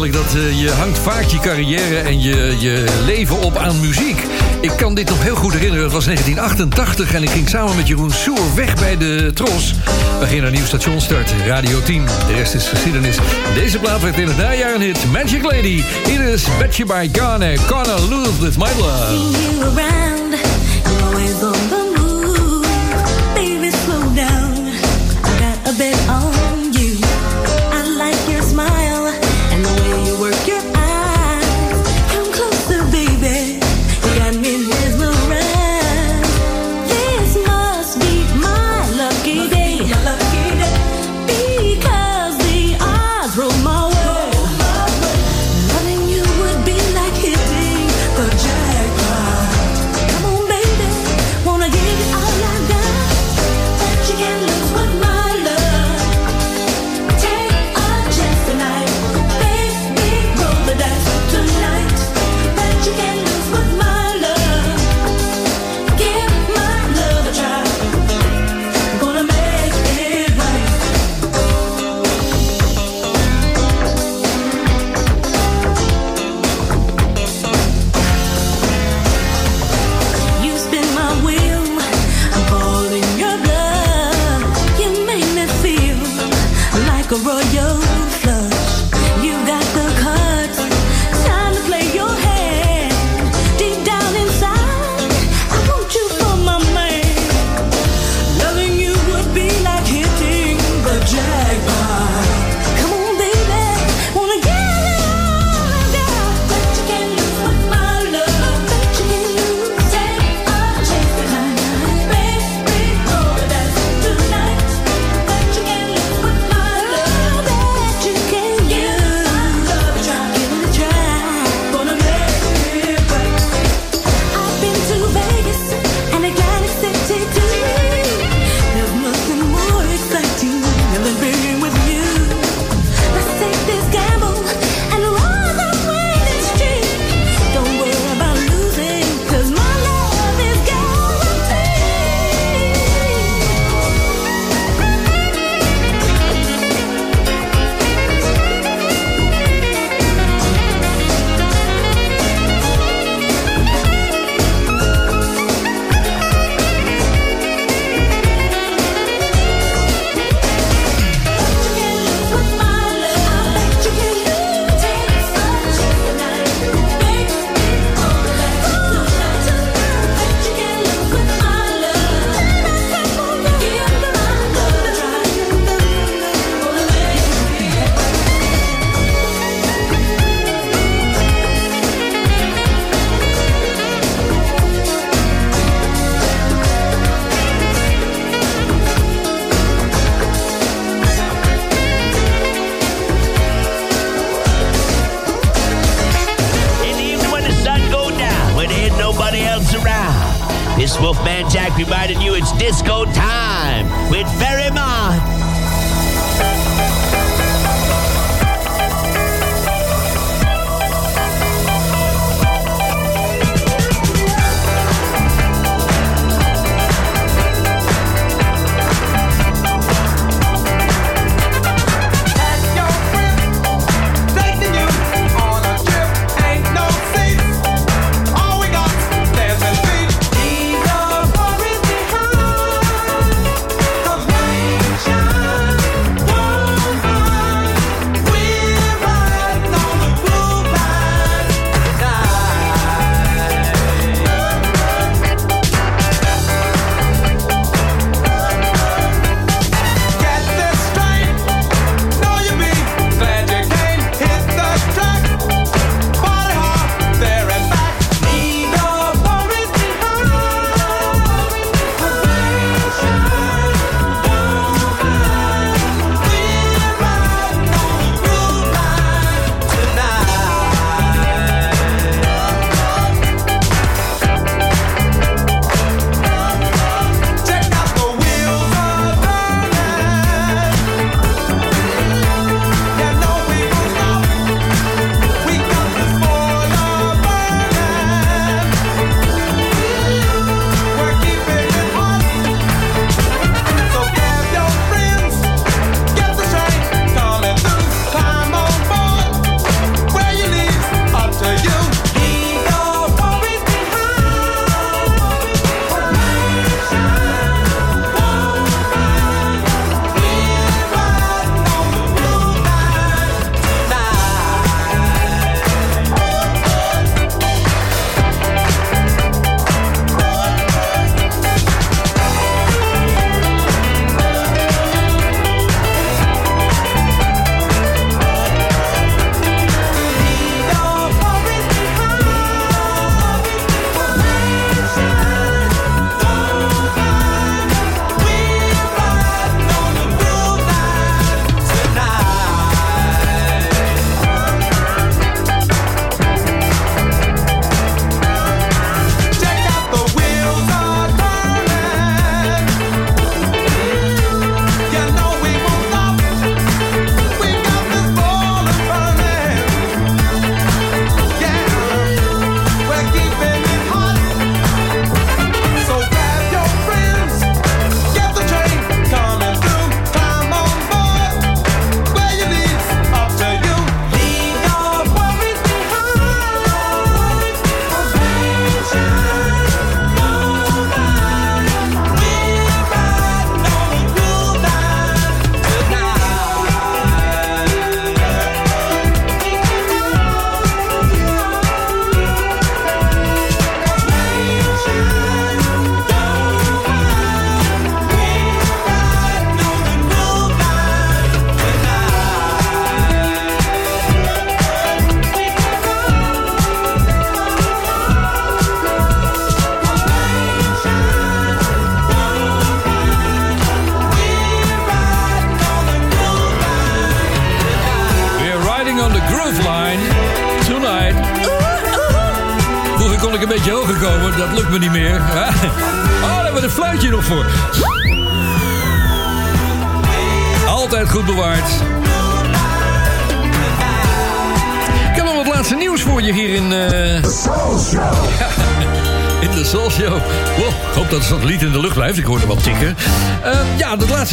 Eigenlijk dat eh, je hangt vaak je carrière en je, je leven op aan muziek. Ik kan dit nog heel goed herinneren. Het was 1988 en ik ging samen met Jeroen Soer weg bij de Tros. We gingen een nieuw station starten, Radio 10. De rest is geschiedenis. Deze plaat werd in het najaar een hit. Magic Lady. Hier is Betcha by Ghana. Gonna lose with my love.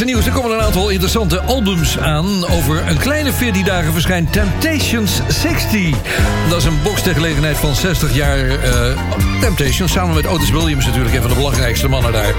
Nieuws. Er komen een aantal interessante albums aan. Over een kleine 14 dagen verschijnt Temptations 60. Dat is een box ter gelegenheid van 60 jaar eh, Temptations. Samen met Otis Williams natuurlijk. Een van de belangrijkste mannen daar.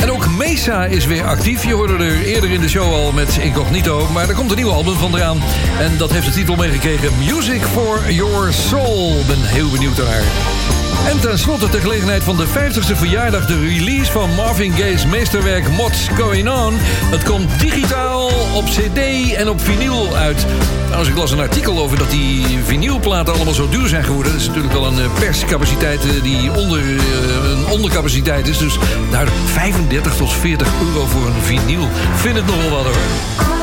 En ook Mesa is weer actief. Je hoorde er eerder in de show al met Incognito. Maar er komt een nieuw album van eraan. En dat heeft de titel meegekregen. Music for Your Soul. Ben heel benieuwd naar. En tenslotte ter gelegenheid van de 50ste verjaardag... de release van Marvin Gaye's meesterwerk What's Going On. Het komt digitaal, op cd en op vinyl uit. Trouwens, ik las een artikel over dat die vinylplaten allemaal zo duur zijn geworden. Dat is natuurlijk wel een eh, perscapaciteit eh, die onder, eh, een ondercapaciteit is. Dus daar 35 tot 40 euro voor een vinyl. Vind het nogal wat hoor.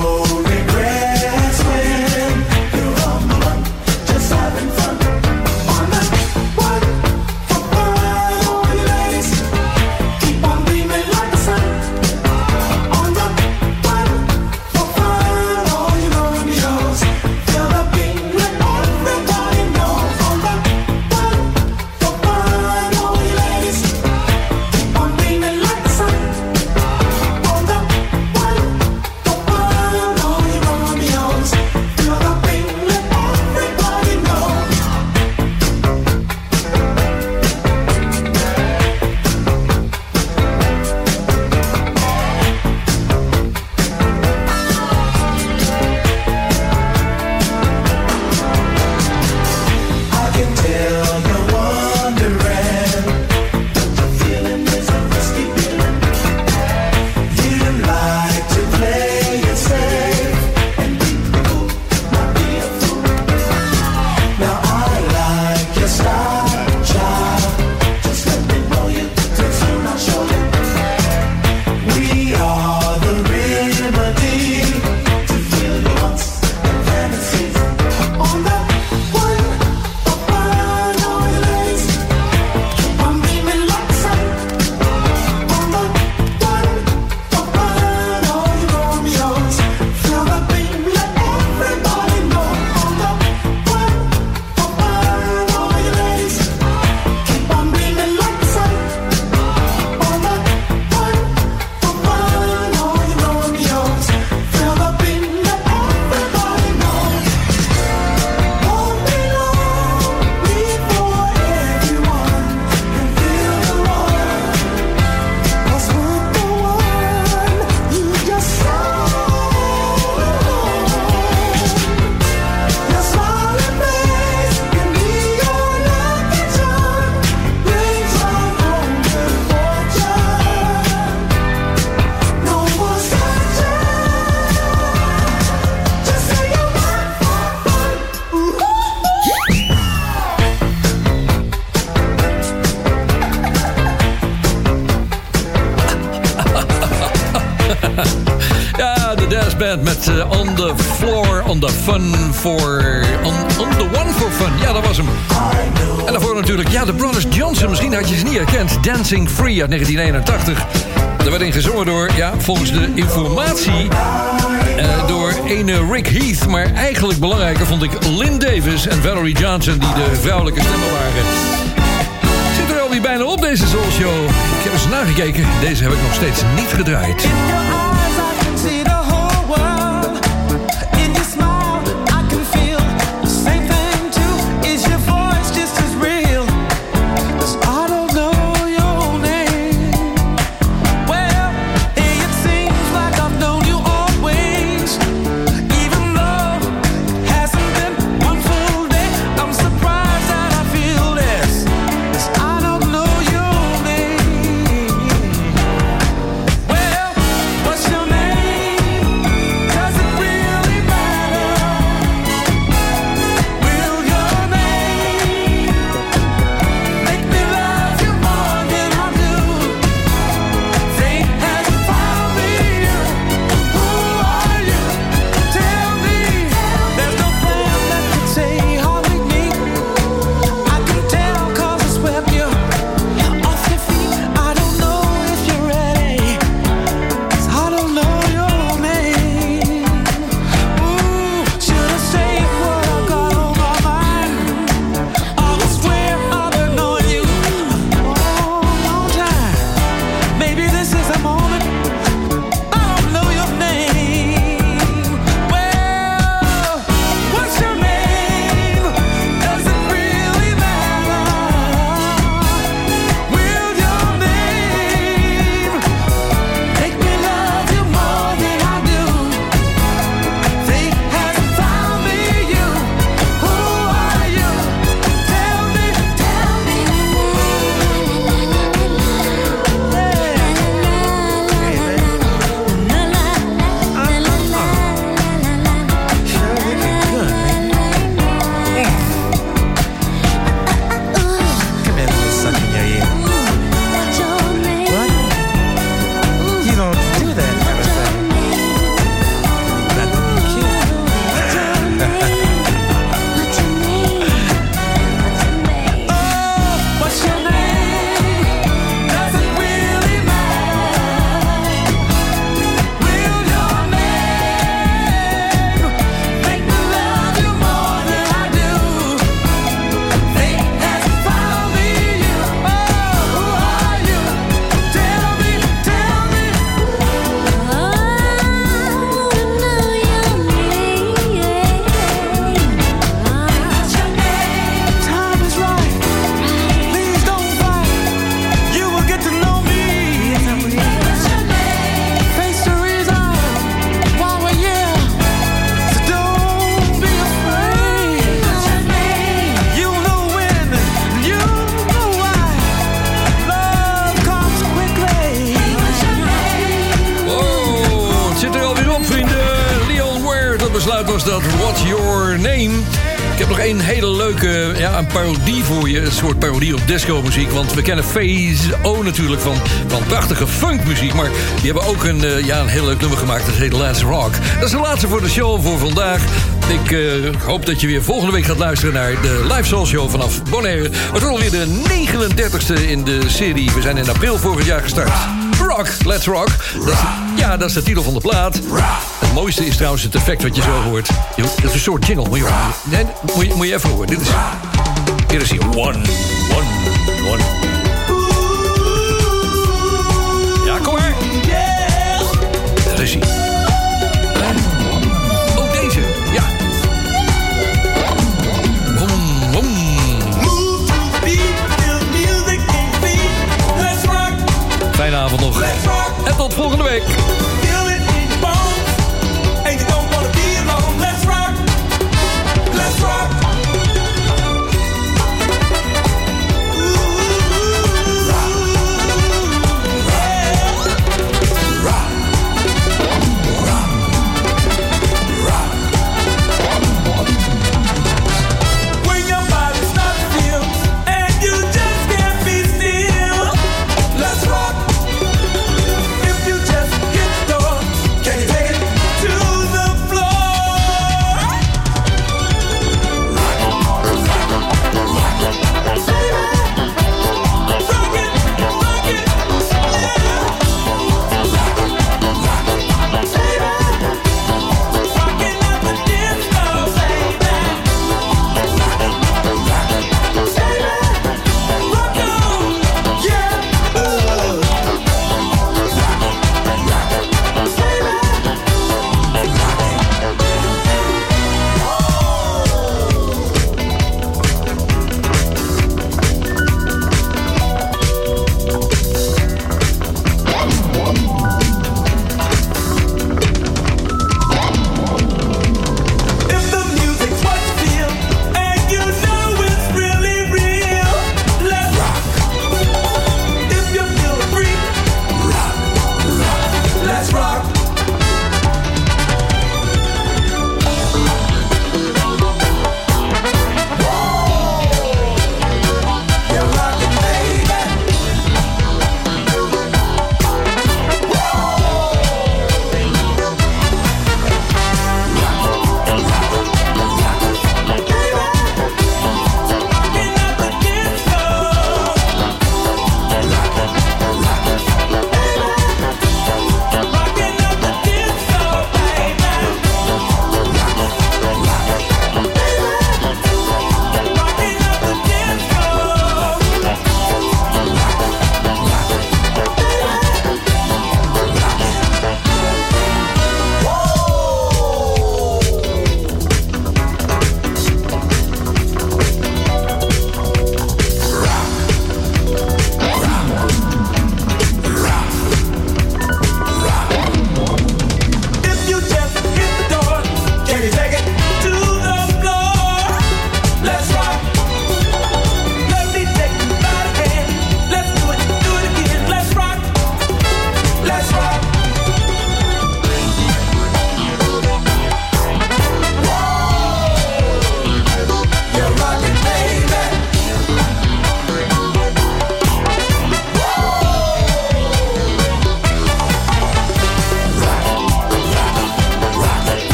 know Uit 1981. Daar werd in gezongen door, ja, volgens de informatie... eh, door ene Rick Heath. Maar eigenlijk belangrijker vond ik Lynn Davis en Valerie Johnson... die de vrouwelijke stemmen waren. Zit er alweer bijna op deze Soul Show. Ik heb eens nagekeken. Deze heb ik nog steeds niet gedraaid. Soort parodie op disco-muziek. Want we kennen Phase O natuurlijk van, van prachtige funkmuziek. Maar die hebben ook een, eh, ja, een heel leuk nummer gemaakt. Dat heet Let's Rock. Dat is de laatste voor de show voor vandaag. Ik eh, hoop dat je weer volgende week gaat luisteren naar de Live Soul Show vanaf Bonaire. Het wordt alweer de 39ste in de serie. We zijn in april vorig jaar gestart. Rock, Let's Rock. Dat ja, dat is de titel van de plaat. Het mooiste is trouwens het effect wat je zo hoort. Dat is een soort jingle. Moet je, nee, moet je, moet je even horen. Dit is, dit is hier. One, one, one. Ja, kom maar. Daar is hij. Boom. Fijne avond nog. En tot volgende week.